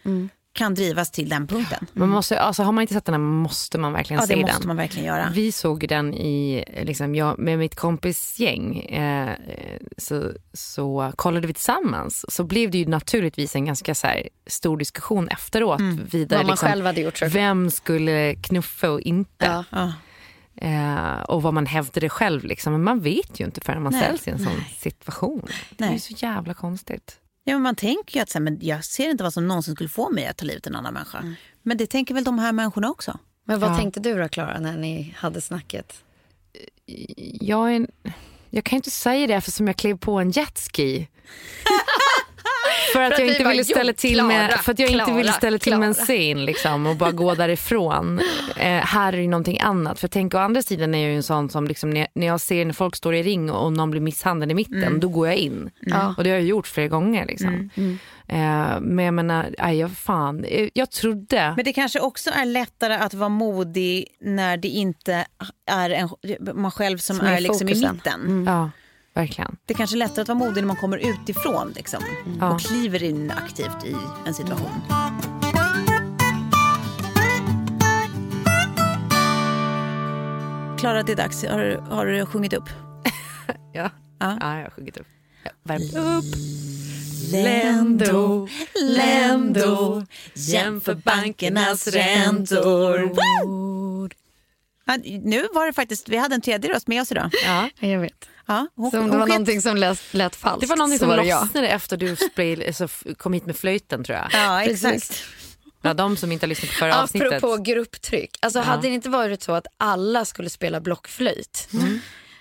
kan drivas till den punkten. Man måste, alltså, har man inte sett den här måste man verkligen Ja, det se måste den. man verkligen göra. Vi såg den i, liksom, jag, med mitt kompisgäng. Eh, så, så kollade vi tillsammans. Så blev det ju naturligtvis en ganska så här, stor diskussion efteråt. Vidare, Vad man liksom, själv hade gjort. Vem skulle knuffa och inte? Ja. Ja. Eh, och vad man hävdade själv. Liksom. Men man vet ju inte förrän man Nej. ställs i en sån situation. Det är Nej. ju så jävla konstigt. Ja, men man tänker ju att så här, men jag ser inte vad som någonsin skulle få mig att ta livet av en annan människa. Mm. Men det tänker väl de här människorna också? Men vad Ja. tänkte du då, Klara, när ni hade snacket? Jag, är en, jag kan ju inte säga det eftersom jag klev på en jetski. [laughs] För att, jag inte ville "Jo, ställa till med, för att jag inte ville Klara, ställa till med en Klara." scen liksom, och bara gå därifrån. [laughs] Eh, här är ju någonting annat. För tänk å andra sidan är jag ju en sån som liksom, när, när jag ser när folk står i ring och någon blir misshandlad i mitten, då går jag in. Ja. Och det har jag gjort flera gånger. Liksom. Eh, men jag menar, aj, jag, fan, eh, jag trodde... Men det kanske också är lättare att vara modig när det inte är en, man själv som, Som är är, liksom i mitten. Ja, verkligen. Det är kanske är lättare att vara modig när man kommer utifrån liksom, Ja. och kliver in aktivt i en situation. Klara, det är dags. Har, du- har du sjungit upp? [laughs] Ja, Ja. ja. jag har sjungit upp. Ja, värmt upp. Lendo, Lendo, jämför bankernas räntor. Ja, nu var det faktiskt, vi hade en tredje röst med oss idag. Ja. Jag vet. Ja, hon, Så om det var någonting som lät, lät falskt Det var någonting så som var lossnade efter du spray, alltså, f- kom hit med flöjten tror jag. Ja, exakt. Ja, de som inte har lyssnat på förra avsnittet. Apropå grupptryck. Alltså, Hade det inte varit så att alla skulle spela blockflöjt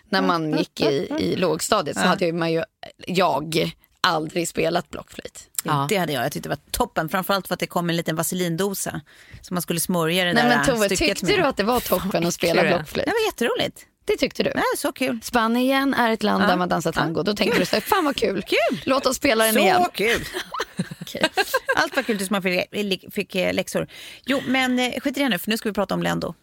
när man gick i, i lågstadiet så hade man ju, jag aldrig spelat blockflöjt. Ja. Det hade jag. Jag tyckte det var toppen. Framförallt för att det kom en liten vaselindosa som man skulle smörja det Nej, där men Tove, stycket tyckte med. du att det var toppen att spela blockflöjt? Det var jätteroligt. Det tyckte du? Nej, så kul. Spanien är ett land Ja. där man dansar tango. Då tänker du så här, fan vad kul. Kul. Låt oss spela den Så igen. kul! [laughs] Allt var kul tills man fick, fick eh, läxor. Jo, men eh, skit i det nu, för nu ska vi prata om Lendo.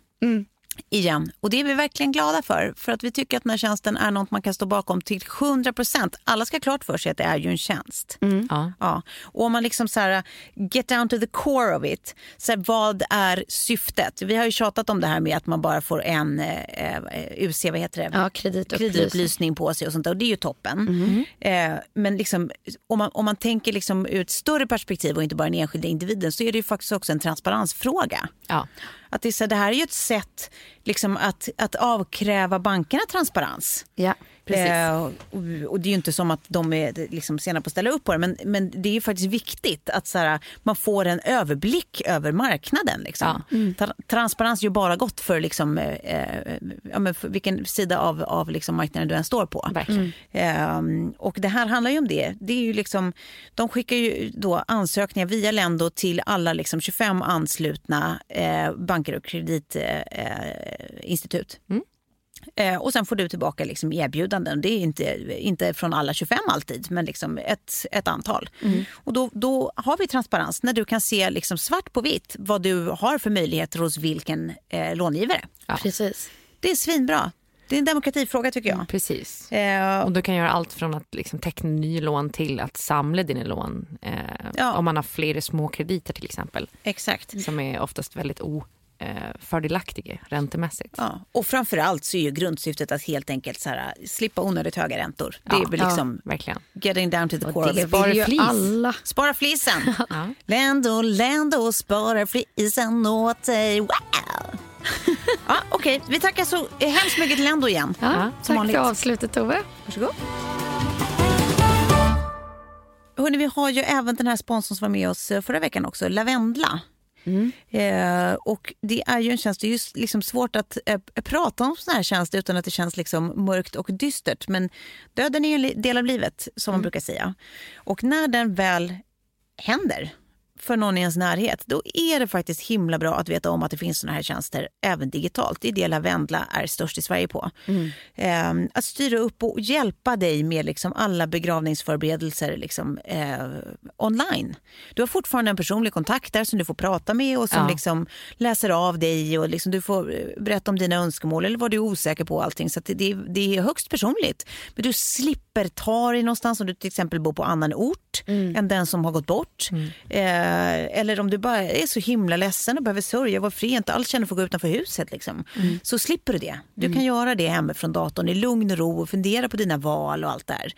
Igen. Och det är vi verkligen glada för. För att vi tycker att den här tjänsten är något man kan stå bakom till 100 procent. Alla ska klart för sig att det är ju en tjänst. Ja. Ja. Och om man liksom så här, get down to the core of it. Så här, vad är syftet? Vi har ju tjatat om det här med att man bara får en eh, eh, UC, vad heter det? Ja, kreditupplysning. kreditupplysning på sig och sånt där. Och det är ju toppen. Eh, men liksom, om, man, om man tänker liksom ur ett större perspektiv och inte bara den enskilda individen så är det ju faktiskt också en transparensfråga. Ja. Att det, är så här, det här är ju ett sätt liksom, att, att avkräva bankerna transparens. Ja. Eh, och, och det är ju inte som att de är liksom sena på att ställa upp på det men, men det är ju faktiskt viktigt att så här, man får en överblick över marknaden. Liksom. Tra- Transparens är ju bara gott för, liksom, eh, eh, ja, för vilken sida av, av liksom marknaden du än står på. Verkligen. Ehm, och det här handlar ju om det. det är ju liksom, de skickar ju då ansökningar via Lendo till alla liksom 25 anslutna eh, banker och kreditinstitut. Eh, institut. Eh, och sen får du tillbaka liksom erbjudanden. Det är inte, inte från alla 25 alltid, men liksom ett, ett antal. Och då, då har vi transparens när du kan se liksom svart på vitt vad du har för möjligheter hos vilken eh, långivare. Precis. Det är svinbra. Det är en demokratifråga tycker jag. Precis. Eh, Och du kan göra allt från att liksom teckna nylån till att samla dina lån. Eh, Ja. Om man har flera små krediter till exempel. exakt. Som är oftast väldigt ofördelaktiga räntemässigt. Ja, och framförallt så är ju grundsyftet att helt enkelt så här, slippa onödigt höga räntor. Det är Ja, liksom Verkligen. getting down to the core Det. Spara flis. alla. Spara flisen! [laughs] Ja. Lando, Lando sparar flisen åt dig. Wow! ja, Okej, vi tackar så hemskt mycket till Lando igen. Ja, som tack vanligt. för avslutet Tove. Varsågod. Hörrni, vi har ju även den här sponsorn som var med oss eh, förra veckan också, Lavendla. Eh, och det är ju en tjänst, det är ju liksom svårt att eh, prata om sån här tjänst utan att det känns liksom mörkt och dystert. Men döden är ju en del av livet som man brukar säga. Och när den väl händer för någon i ens närhet, då är det faktiskt himla bra att veta om att det finns såna här tjänster även digitalt. Det är det Lavendla är störst i Sverige på. Eh, att styra upp och hjälpa dig med liksom alla begravningsförberedelser liksom, eh, online. Du har fortfarande en personlig kontakt där som du får prata med och som Ja. liksom läser av dig och liksom du får eh, berätta om dina önskemål eller vad du är osäker på allting. Så det, det, är högst personligt. Men du slipper ta dig någonstans om du till exempel bor på annan ort än den som har gått bort. Eh, eller om du bara är så himla ledsen och behöver sörja, var fri, inte alls känner för att gå utanför huset. Liksom. Så slipper du det. Du kan göra det hemifrån datorn i lugn och ro och fundera på dina val och allt där.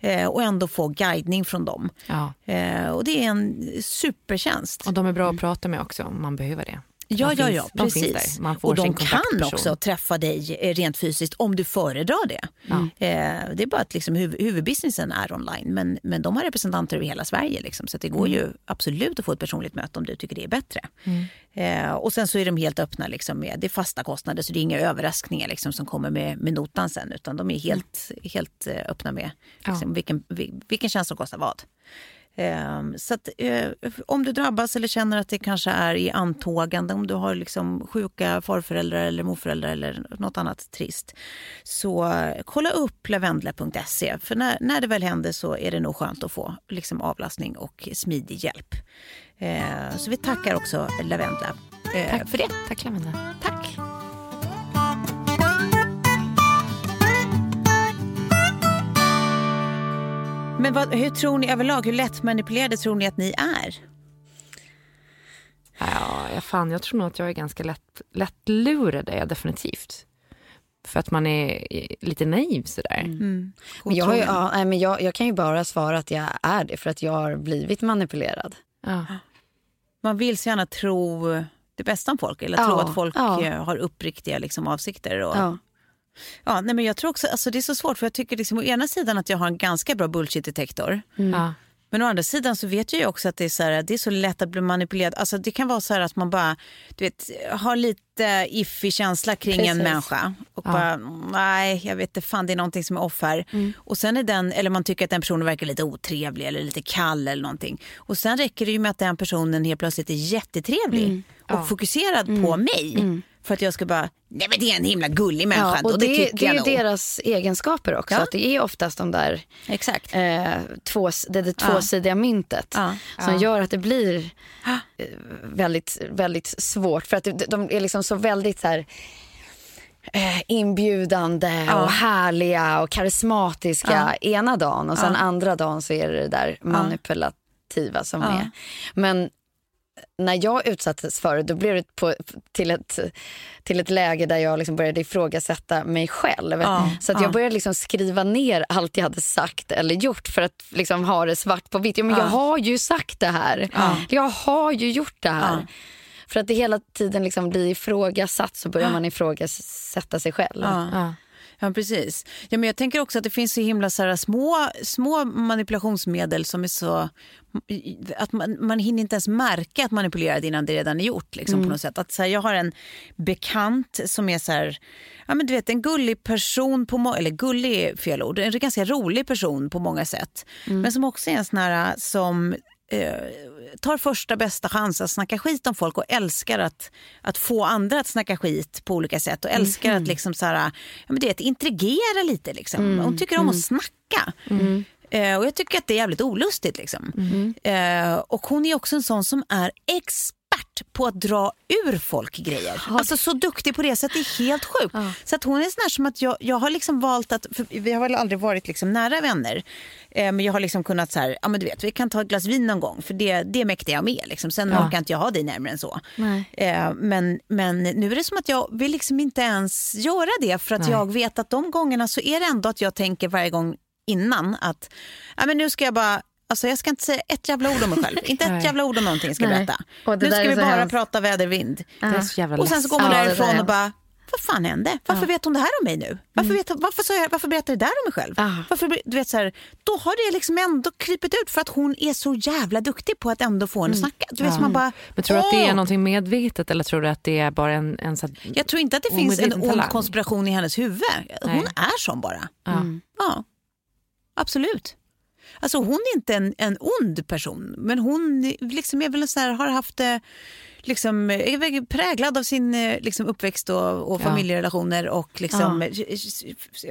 Eh, och ändå få guidning från dem. Ja. Eh, och det är en supertjänst. Och de är bra att prata med också om man behöver det. Ja, de ja, finns, ja, precis. och de kan också träffa dig eh, rent fysiskt om du föredrar det. Eh, det är bara att liksom huv- huvudbusinessen är online, men, men de har representanter över hela Sverige. Liksom, så det går ju absolut att få ett personligt möte om du tycker det är bättre. Eh, och sen så är de helt öppna liksom, med det är fasta kostnader, så det är inga överraskningar liksom, som kommer med, med notan sen, utan de är helt, helt öppna med liksom, vilken, vil- vilken tjänst som kostar vad. Ehm, Så att, eh, om du drabbas eller känner att det kanske är i antågande, om du har liksom sjuka farföräldrar eller morföräldrar eller något annat trist, så kolla upp lavendla.se. För när, när det väl händer så är det nog skönt att få liksom avlastning och smidig hjälp. Eh, Så vi tackar också Lavendla eh, Tack för det. Tack Lavendla. Tack. Men vad, hur tror ni överlag, hur lätt manipulerade tror ni att ni är? Ja, fan, jag tror nog att jag är ganska lätt, lättlurad, är jag definitivt. För att man är lite naiv sådär. Mm. Men jag, har ju, ja, nej, men jag, jag kan ju bara svara att jag är det för att jag har blivit manipulerad. Ja. Man vill så gärna tro det bästa om folk eller tro Ja, att folk ja. eh, har uppriktiga liksom, avsikter. Och, ja. Ja. nej, men jag tror också, alltså, det är så svårt för jag tycker liksom, å ena sidan att jag har en ganska bra bullshit-detektor. Ja. Men å andra sidan så vet jag ju också att det är så, här, det är så lätt att bli manipulerad. Alltså det kan vara så här att man bara du vet, har lite iffig känsla kring Precis. en människa. Och bara, nej jag vet inte fan det är någonting som är off här. Och sen är den, eller man tycker att den personen verkar lite otrevlig eller lite kall eller någonting. Och sen räcker det ju med att den personen helt plötsligt är jättetrevlig och fokuserad på mig. För att jag ska bara, nej men det är en himla gullig människa. Ja, och det, tycker det är jag ju deras egenskaper också. Ja. Att det är oftast de där Exakt. eh, två, det, det tvåsidiga myntet Ja. som gör att det blir [gasps] eh, väldigt, väldigt svårt. För att de, är liksom så väldigt så här, eh, inbjudande och härliga och karismatiska ena dagen och sen andra dagen så är det det där manipulativa som är. Men när jag utsattes för det, då blev det på, till, ett, till ett läge där jag liksom började ifrågasätta mig själv. Ja, så att jag började liksom skriva ner allt jag hade sagt eller gjort för att liksom ha det svart på vitt. Ja, men Jag har ju sagt det här. Jag har ju gjort det här. För att det hela tiden liksom blir ifrågasatt så börjar man ifrågasätta sig själv. Ja. Ja, precis. Ja, men jag tänker också att det finns så himla så här, små, små manipulationsmedel som är så... att man, man hinner inte ens märka att manipulerad innan det redan är gjort. Liksom, på något sätt. Att, så här, jag har en bekant som är så här, ja, men du vet, en gullig person, på eller gullig är fel ord, en ganska rolig person på många sätt. Men som också är en sån här som eh, tar första bästa chans att snacka skit om folk och älskar att, att få andra att snacka skit på olika sätt och älskar att liksom så här, ja, men att intrigera lite. Liksom. Hon tycker om att snacka. Eh, och jag tycker att det är jävligt olustigt. Liksom. Eh, och hon är också en sån som är expert på att dra ur folk grejer. Alltså så duktig på det så att det är helt sjukt. Så att hon är sån här som att jag, jag har liksom valt att, vi har väl aldrig varit liksom nära vänner. Eh, men jag har liksom kunnat så här, ja men du vet vi kan ta ett glas vin någon gång för det, det mäktar jag med. Liksom. Sen orkar inte jag ha dig närmare än så. Eh, men, men nu är det som att jag vill liksom inte ens göra det för att jag vet att de gångerna så är det ändå att jag tänker varje gång innan att ja, men nu ska jag bara Alltså jag ska inte säga ett jävla ord om mig själv. inte ett jävla ord om någonting ska jag berätta. Nu ska vi bara hemskt. prata är så jävla Och sen så går man Ja, därifrån är och bara, vad fan hände? Varför vet hon det här om mig nu? Varför, vet, varför, sa jag, varför berättar det där om mig själv? Ja. Varför, du vet, så här, då har det liksom ändå krypit ut för att hon är så jävla duktig på att ändå få en att snacka. Du vet, så man bara, Men tror du att det är någonting medvetet eller tror du att det är bara en... en så Jag tror inte att det finns en ond konspiration i hennes huvud. Hon Nej. är sån bara. Ja. Ja, absolut. Alltså hon är inte en, en ond person, men hon liksom är väl sån här, har haft eh, liksom, är präglad av sin eh, liksom, uppväxt och, och Ja. familjerelationer och liksom, eh,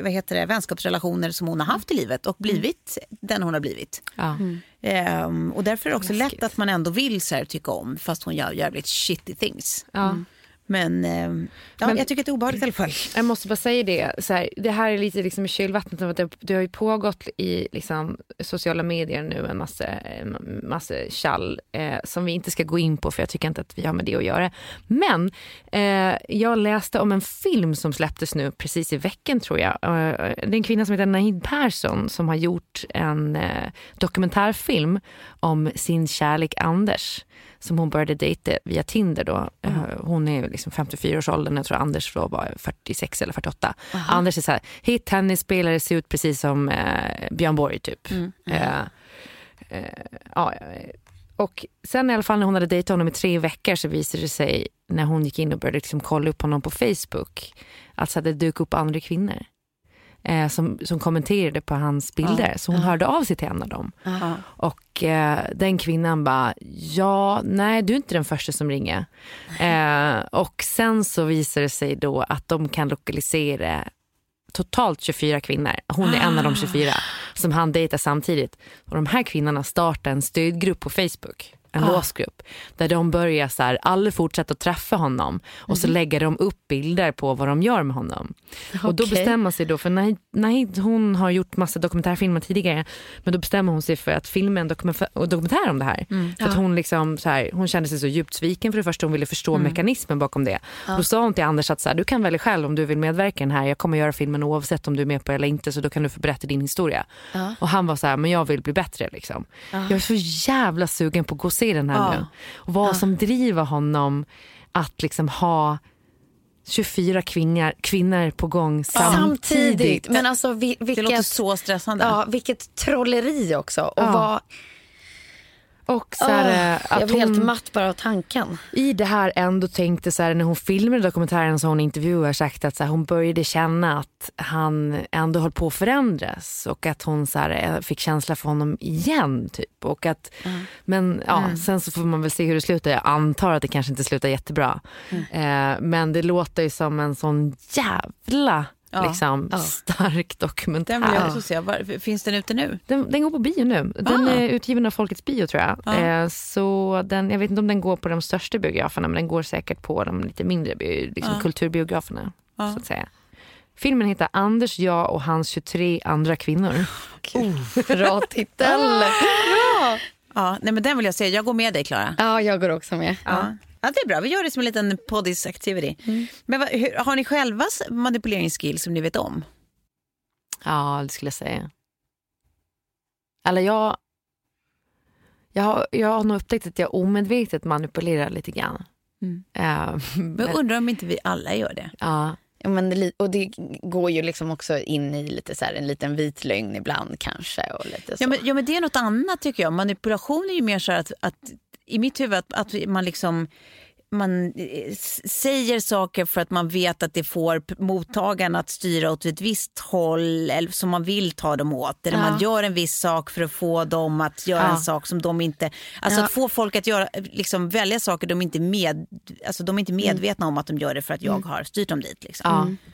vad heter det, vänskapsrelationer som hon har haft i livet och blivit den hon har blivit. ja. Ehm, och därför är det också lätt att man ändå vill så här, tycka om fast hon gör jävligt shitty things. Ja. Men, ehm, ja, Men- jag tycker att det är obehagligt i alla fall. [laughs] Jag måste bara säga det, så här, det här är lite liksom i kylvattnet av att det, det har ju pågått i liksom, sociala medier nu en massa, massa tjall eh, som vi inte ska gå in på för jag tycker inte att vi har med det att göra. Men eh, jag läste om en film som släpptes nu precis i veckan tror jag. Eh, det är en kvinna som heter Nahid Persson som har gjort en eh, dokumentärfilm om sin kärlek Anders som hon började dejta via Tinder då. Eh, Hon är liksom 54-årsåldern, jag tror Anders då var 46 eller 48. Anders är så här, hit tennisspelare, ser ut precis som eh, Björn Borg typ. Eh, eh, ja, och sen i alla fall när hon hade dejtat honom i tre veckor så visade det sig när hon gick in och började liksom kolla upp honom på Facebook att så hade det dykt upp andra kvinnor. Eh, som, som kommenterade på hans bilder. Så hon hörde av sig till en av dem. Och eh, den kvinnan bara, ja, nej du är inte den första som ringer. Eh, och sen så visar det sig då att de kan lokalisera totalt 24 kvinnor. Hon är en av de 24 som han dejtar samtidigt. Och de här kvinnorna startar en stödgrupp på Facebook. En låsgrupp. Där de börjar så här, alla fortsätter att träffa honom. Och så lägger de upp bilder på vad de gör med honom. Och då bestämmer sig då, för Nahid, Nahid hon har gjort massa dokumentärfilmer tidigare. Men då bestämmer hon sig för att filma en dokumentär, och dokumentär om det här. För att hon, liksom, så här, hon kände sig så djupt sviken för det första. Hon ville förstå mekanismen bakom det. Då sa hon till Anders att så här, du kan välja själv om du vill medverka i den här. Jag kommer göra filmen oavsett om du är med på det eller inte. Så då kan du få berätta din historia. Och han var så här, men jag vill bli bättre. Liksom. Jag är så jävla sugen på att gå och se den här nu. Och vad som driver honom att liksom ha 24 kvinnor, kvinnor på gång samtidigt. Samtidigt. Men alltså vi, Det vilket, låter så stressande. ja, vilket trolleri också. Och Ja. vad, Och så här, Åh, att jag blir hon helt matt bara av tanken. i det här ändå tänkte så här, när hon filmade dokumentären så har hon intervjuar sagt att så här, hon började känna att han ändå höll på att förändras och att hon så här, eh, fick känsla för honom igen. Typ. Och att, Men ja, sen så får man väl se hur det slutar. Jag antar att det kanske inte slutar jättebra. Eh, men det låter ju som en sån jävla Ja. liksom, Ja. stark dokumentär. Den vill jag också se. Var, finns den ute nu? Den, den går på bio nu. Den Ah. är utgiven av Folkets bio tror jag. Ah. Eh, så den, jag vet inte om den går på de största biograferna men den går säkert på de lite mindre liksom Ah. kulturbiograferna. Ah. Så att säga. Filmen heter Anders, jag och hans 23 andra kvinnor. Bra titel. Ja, nej, men den vill jag se. Jag går med dig, Klara. Ja, jag går också med. Ja. Ja, det är bra. Vi gör det som en liten poddis activity. Men vad, hur, har ni själva manipuleringsskills som ni vet om? Ja, det skulle jag säga. Eller jag, jag, har, jag har nog upptäckt att jag omedvetet manipulerar lite grann. Mm. Eh, Men jag undrar om inte vi alla gör det. ja, Ja, men det, och det går ju liksom också in i lite så här, en liten vit lögn ibland kanske. Och lite så. Ja men, ja, men det är något annat tycker jag. Manipulation är ju mer så att, att i mitt huvud att, att man liksom man eh, säger saker för att man vet att det får mottagaren att styra åt ett visst håll eller som man vill ta dem åt. Eller Ja. man gör en viss sak för att få dem att göra Ja. en sak som de inte... Alltså Ja. att få folk att göra, liksom välja saker de inte, med, alltså de är inte medvetna om att de gör det för att jag har styrt dem dit. Liksom. Ja.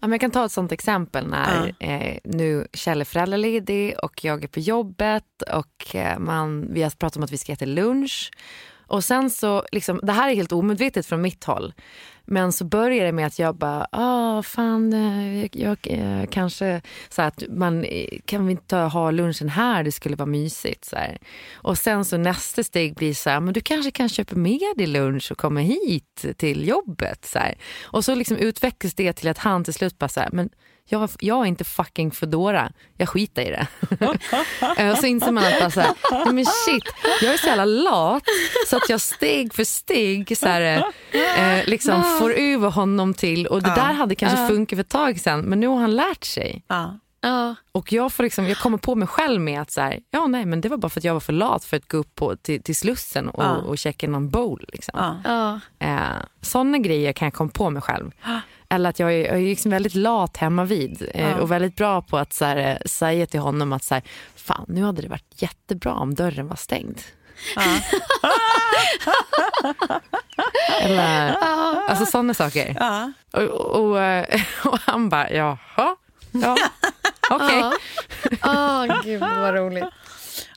Ja, men jag kan ta ett sånt exempel när eh, nu Kjell är föräldraledig och jag är på jobbet och eh, man, vi har pratat om att vi ska äta lunch. Och sen så, liksom, det här är helt omedvetet från mitt håll. Men så börjar det med att jag bara, ah fan, eh, jag, jag eh, kanske, så här att man, eh, kan vi inte ha lunchen här, det skulle vara mysigt. Så här. Och sen så nästa steg blir så här, men du kanske kan köpa med dig lunch och komma hit till jobbet. Så här. Och så liksom utvecklas det till att han till slut bara så här, men jag, jag är inte fucking Foodora, jag skiter i det. [laughs] Eh, och så inser man att bara så här, nej men shit, jag är så jävla lat så att jag steg för steg så här, eh, liksom får över honom till, och det där hade kanske funkat för ett tag sedan men nu har han lärt sig. Ja. ja. Och jag, får liksom, jag kommer på mig själv med att så här, ja nej men det var bara för att jag var för lat för att gå upp på, till, till Slussen och, Ja. och checka någon bowl. Liksom. Ja. Ja. Eh, sådana grejer kan jag komma på mig själv. Eller att jag är, jag är liksom väldigt lat hemma vid eh, och väldigt bra på att så här, eh, säga till honom att så här, fan nu hade det varit jättebra om dörren var stängd. [laughs] Eller alltså sådana saker. Ja. Och, och, eh, [laughs] och han bara jaha, ja, [laughs] okej. Ja. Åh, gud vad roligt.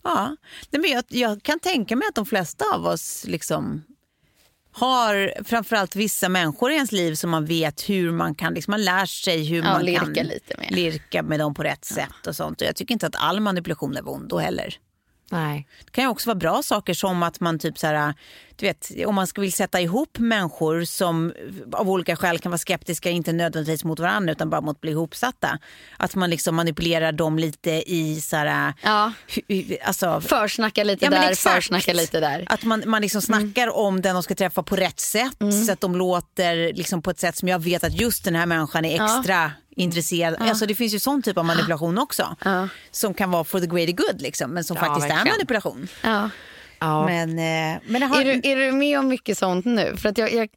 Ja, Nej, men jag, jag kan tänka mig att de flesta av oss liksom har framförallt vissa människor i ens liv som man vet hur man kan, liksom, man lär sig hur Ja, man lirka kan lite med. lirka med dem på rätt sätt och sånt. Och jag tycker inte att all manipulation är ondo heller. Nej. Det kan ju också vara bra saker som att man typ så här, du vet, om man ska vill sätta ihop människor som av olika skäl kan vara skeptiska, inte nödvändigtvis mot varandra utan bara mot att bli ihopsatta. Att man liksom manipulerar dem lite i så här, Ja. alltså, Försnacka lite Ja, där, försnacka lite där. Att man, man liksom snackar om den de ska träffa på rätt sätt. Så att de låter liksom på ett sätt som jag vet att just den här människan är extra intresserad. Alltså det finns ju sån typ av manipulation också. Som kan vara for the greater good liksom, men som Ja, faktiskt är verkligen. manipulation. Ja. Ja. Men, eh, men har, Är, du, är du med om mycket sånt nu? För att jag, jag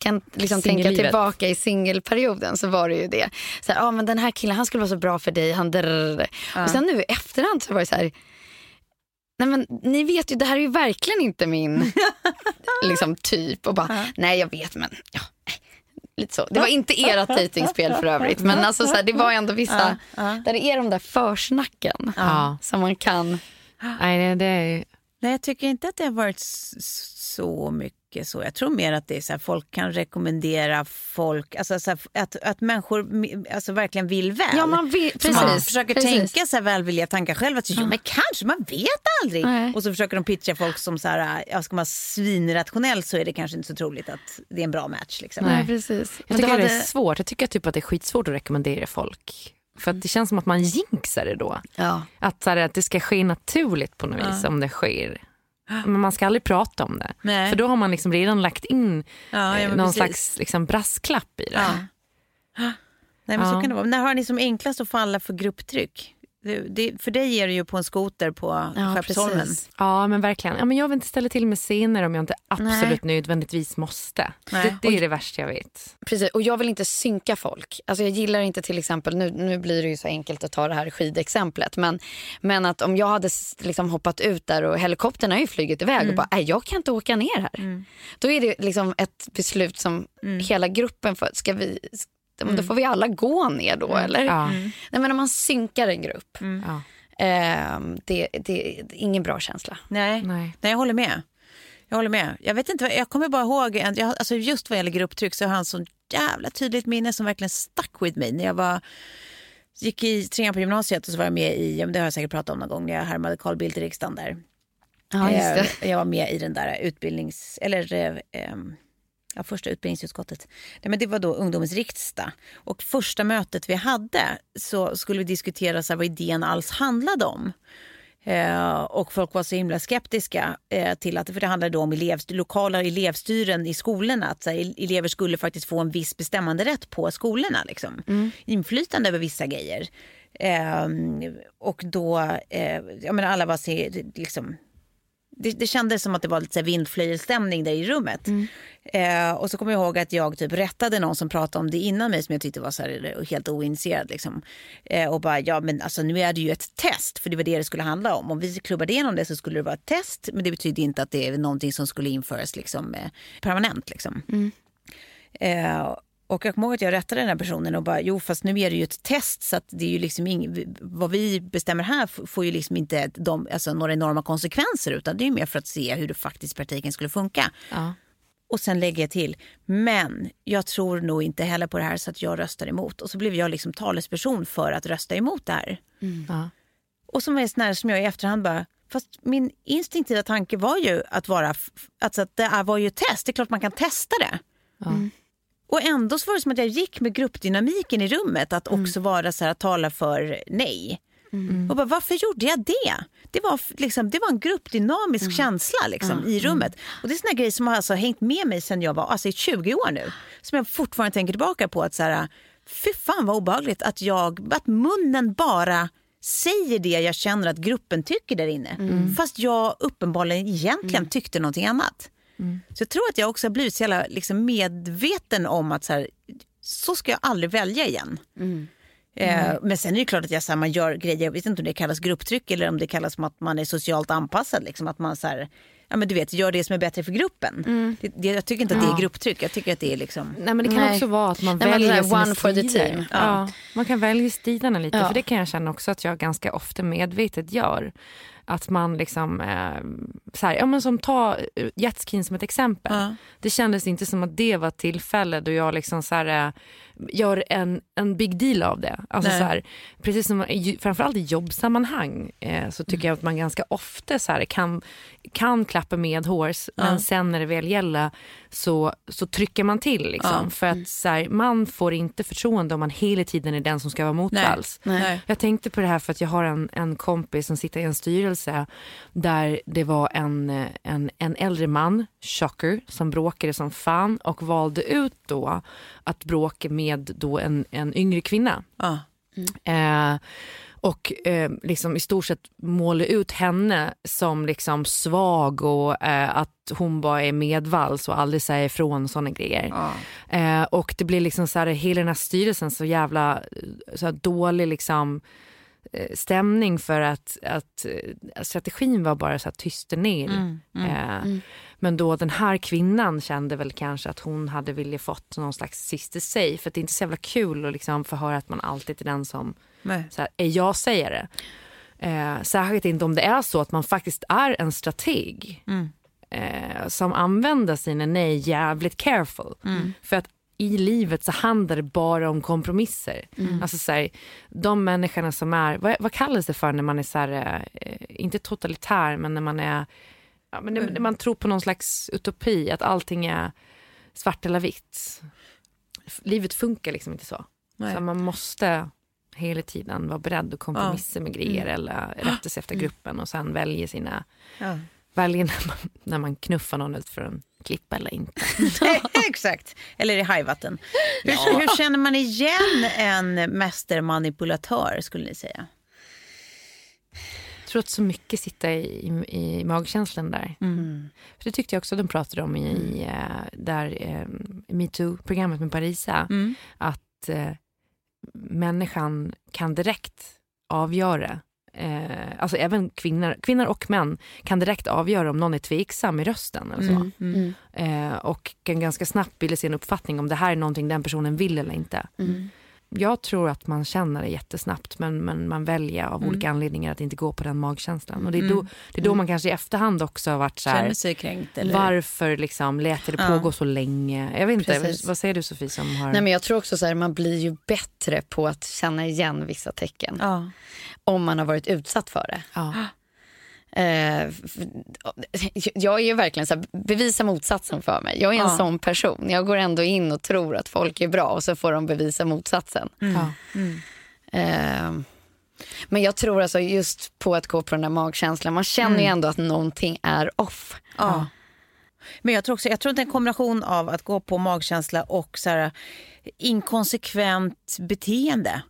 kan liksom tänka tillbaka i singelperioden så var det ju det. Så här, ah, men den här killen han skulle vara så bra för dig. Han drrrr. Och sen nu i efterhand så var det så här. Nej men ni vet ju, det här är ju verkligen inte min [laughs] liksom, typ. Och bara, nej jag vet men ja. Lite så. Det var inte ert dejtingspel för övrigt. Men alltså, så här, det var ändå vissa, där det är de där försnacken Ja. som man kan. Nej, det, är... Nej, jag tycker inte att det har varit så mycket så. Jag tror mer att det är så här, folk kan rekommendera folk, alltså så här, att, att människor alltså, verkligen vill väl. Ja, man vill, Så precis. man försöker precis. tänka så här välvilliga tankar själv. Att, ja. Men kanske, man vet aldrig. Nej. Och så försöker de pitcha folk som så här, ja, ska man svinrationell så är det kanske inte så troligt att det är en bra match. Liksom. Nej, precis. Jag tycker du det hade- är svårt. Jag tycker typ att det är skitsvårt att rekommendera folk. För att det känns som att man jinxar det då. Ja. Att, så här, att det ska ske naturligt på något vis om det sker. Men man ska aldrig prata om det. Nej. För då har man liksom redan lagt in Ja, ja, eh, någon precis. slags liksom, brasklapp i det. Ja. [gasps] Nej, men så kan det vara. När har ni som enklast att falla för grupptryck? Det, det, för dig är det ju på en skoter på Ja, Skeppsholmen. precis. Ja, men verkligen. Ja, men jag vill inte ställa till med scener om jag inte absolut nödvändigtvis måste. Nej. Det, det är det värsta jag vet. Precis, och jag vill inte synka folk. Alltså jag gillar inte till exempel, nu, nu blir det ju så enkelt att ta det här skidexemplet, men, men att om jag hade liksom hoppat ut där och helikoptern har ju flugit iväg och bara, nej jag kan inte åka ner här. Då är det liksom ett beslut som hela gruppen, för, ska vi, men då får vi alla gå ner då eller? Ja. Nej men om man synkar en grupp, Ja. ehm, det, det, det är ingen bra känsla. Nej. Nej. Nej, jag håller med. Jag håller med. Jag vet inte, vad- jag kommer bara ihåg, en, jag, alltså just vad gäller grupptryck så har han så jävla tydligt minne som verkligen stuck with me. När jag var, gick i trean på gymnasiet och så var jag med i, det har jag säkert pratat om någon gång, när jag härmade Carl Bildt i riksdagen där. Ja, just det. Eh, Jag var med i den där utbildnings... Eller eh, ehm, ja, första utbildningsutskottet. Nej, men det var då ungdomens riksdag. Och första mötet vi hade så skulle vi diskutera så här, vad idén alls handlade om. Eh, och folk var så himla skeptiska eh, till att, för det handlade om elev, lokala elevstyren i skolorna. Att så här, elever skulle faktiskt få en viss bestämmande rätt på skolorna. Liksom. Inflytande över vissa grejer. Eh, och då, eh, jag menar alla var liksom, det, det kändes som att det var lite vindflöjelstämning där i rummet. Eh, och så kommer jag ihåg att jag typ rättade någon som pratade om det innan mig som jag tyckte var så här, helt oinitierad. Liksom. Eh, och bara, ja men alltså nu är det ju ett test, för det var det det skulle handla om. Om vi klubbade igenom det så skulle det vara ett test, men det betyder inte att det är någonting som skulle införas liksom, eh, permanent. Liksom. Eh, och jag kommer ihåg att jag rättade den här personen och bara, jo fast nu är det ju ett test så att det är ju liksom ing, vad vi bestämmer här får ju liksom inte de, alltså, några enorma konsekvenser utan det är ju mer för att se hur det faktiskt i praktiken skulle funka. Ja. Och sen lägger jag till, men jag tror nog inte heller på det här så att jag röstar emot. Och så blev jag liksom talesperson för att rösta emot det här. Ja. Och som är sån här som jag i efterhand bara, fast min instinktiva tanke var ju att vara, f- alltså att det här var ju ett test, det är klart man kan testa det. Och ändå så var det som att jag gick med gruppdynamiken i rummet att också vara så här, att tala för nej. Och bara, varför gjorde jag det? Det var, liksom, det var en gruppdynamisk känsla liksom, i rummet. Och Det är såna grejer som har alltså hängt med mig sen jag var alltså, i 20 år nu. Som jag fortfarande tänker tillbaka på. att så här, Fy fan vad obehagligt att, jag, att munnen bara säger det jag känner att gruppen tycker där inne. Fast jag uppenbarligen egentligen tyckte någonting annat. Så jag tror att jag också har blivit så jävla liksom medveten om att så, här, så ska jag aldrig välja igen. Eh, men sen är det klart att jag, så här, man gör grejer, jag vet inte om det kallas grupptryck eller om det kallas som att man är socialt anpassad. Liksom, att man så här, ja, men du vet, gör det som är bättre för gruppen. Det, det, jag tycker inte att det är grupptryck, jag tycker att det är liksom... Nej, men det kan Nej. också vara att man Nej, väljer där sina one for the team. Ja. Man kan välja stilarna lite, Ja. för det kan jag känna också att jag ganska ofta medvetet gör. Att man liksom, eh, så här, ja men som ta eh, jetskin som ett exempel. Det kändes inte som att det var tillfälle då jag liksom så här, eh, gör en, en big deal av det. Alltså Nej. så här, precis som framförallt i jobbsammanhang eh, så tycker jag att man ganska ofta så här, kan, kan klappa med hårs men sen när det väl gäller så, så trycker man till. Liksom, För att så här, man får inte förtroende om man hela tiden är den som ska vara motvalls. Jag tänkte på det här för att jag har en, en kompis som sitter i en styrelse där det var en, en, en äldre man, chocker, som bråkade som fan och valde ut då att bråka med då en, en yngre kvinna. Ja. Eh, och eh, liksom i stort sett måla ut henne som liksom svag och eh, att hon bara är medvalls och aldrig säger ifrån och sådana grejer. Eh, och det blir liksom så här, hela den här styrelsen så jävla eh, så här dålig liksom eh, stämning för att, att eh, strategin var bara så här tysta ner. Eh, Men då den här kvinnan kände väl kanske att hon hade velat fått någon slags sista say för att det är inte så jävla kul att liksom få höra att man alltid är den som Nej. så här, är jag-sägare. Eh, särskilt inte om det är så att man faktiskt är en strateg eh, som använder sina nej jävligt careful. För att i livet så handlar det bara om kompromisser. Alltså så här, de människorna som är, vad, vad kallas det för när man är så här, eh, inte totalitär men när man är, ja, men när, när man tror på någon slags utopi, att allting är svart eller vitt. Livet funkar liksom inte så. Nej. så man måste hela tiden vara beredd att kompromissa med grejer eller rätta sig efter gruppen och sen välja sina Ja. välja när man, när man knuffar någon ut för en klippa eller inte. [laughs] Exakt, eller i hajvatten. Hur, hur känner man igen en mästermanipulatör skulle ni säga? Tror att så mycket sitter i, i, i magkänslan där. Mm. För det tyckte jag också de pratade om i där, eh, metoo-programmet med Parisa. Mm. Att eh, människan kan direkt avgöra Eh, alltså även kvinnor, kvinnor och män kan direkt avgöra om någon är tveksam i rösten. Eller så. Mm. Mm. Eh, och kan ganska snabbt bilda sig en uppfattning om det här är någonting den personen vill eller inte. Mm. Jag tror att man känner det jättesnabbt men, men man väljer av Mm. olika anledningar att inte gå på den magkänslan. Och det är Mm. då, det är då man kanske i efterhand också har varit så här, kränkt varför liksom lät det Ja. pågå så länge? Jag vet inte, Precis. vad säger du Sofie som har... Nej, men jag tror också så här, man blir ju bättre på att känna igen vissa tecken Ja. om man har varit utsatt för det. ja. Eh, jag är ju verkligen så här, bevisa motsatsen för mig. Jag är en Ja. sån person. Jag går ändå in och tror att folk är bra och så får de bevisa motsatsen. Ja. Eh, men jag tror alltså just på att gå på den där magkänslan. Man känner ju ändå att någonting är off. Ja. Men jag tror också, jag tror att det är en kombination av att gå på magkänsla och så här, inkonsekvent beteende.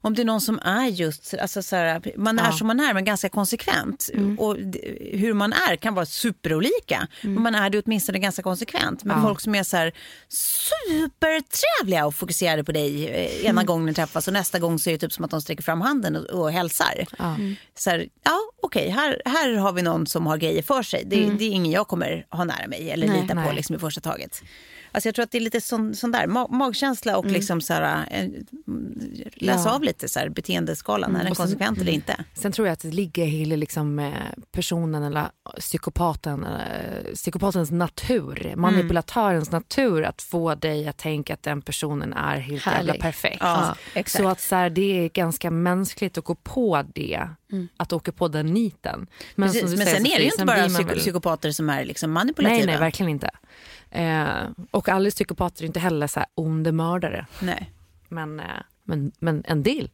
Om det är någon som är just, alltså så här, man är Ja. som man är men ganska konsekvent. Och d- hur man är kan vara superolika. Men man är det åtminstone ganska konsekvent. Men folk som är så här supertrevliga och fokuserade på dig eh, ena gången ni träffas och nästa gång så är det typ som att de sträcker fram handen och, och hälsar. Ja. Så här, ja okej, här, här har vi någon som har grejer för sig. Det, det är ingen jag kommer ha nära mig eller Nej. lita på Nej. liksom, i första taget. Alltså jag tror att det är lite sån, sån där ma- magkänsla och liksom så här, eh, läsa Ja. av lite så här, beteendeskalan. Är den sen- konsekvent eller inte? Sen tror jag att det ligger i liksom, eh, personen eller psykopaten, eh, psykopatens natur, manipulatörens natur att få dig att tänka att den personen är helt jävla Härlig. perfekt. Ja. Så att så här, det är ganska mänskligt att gå på det, att åka på den niten. Men, Precis, men säger, sen är det ju inte bara psykopater som är liksom manipulativa. Nej, nej, verkligen inte. Eh, och alla psykopater är inte heller så här onda mördare. Nej. Men, eh, men, men en del.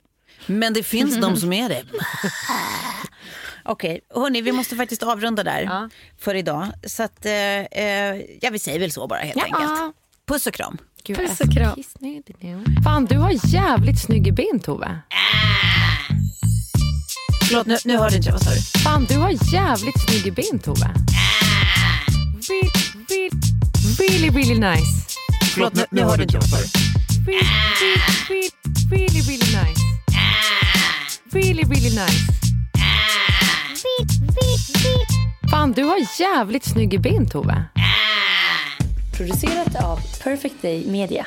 Men det finns de som är det. [laughs] Okej, hörni, vi måste faktiskt avrunda där Ja. för idag. Så att, eh, eh, ja, vi säger väl så bara helt enkelt. Puss och kram. Gud, Puss och kram. Fan, du har jävligt snygga ben Tove. Förlåt, nu, nu hörde inte jag. Vad sa du? Fan, du har jävligt snygga ben Tove. Really, really, really, really nice. Förlåt, nu, nu hörde inte jag. Really, really, really, really nice. Really, really nice. Fan, du har jävligt snygga ben Tove. Producerat av Perfect Day Media.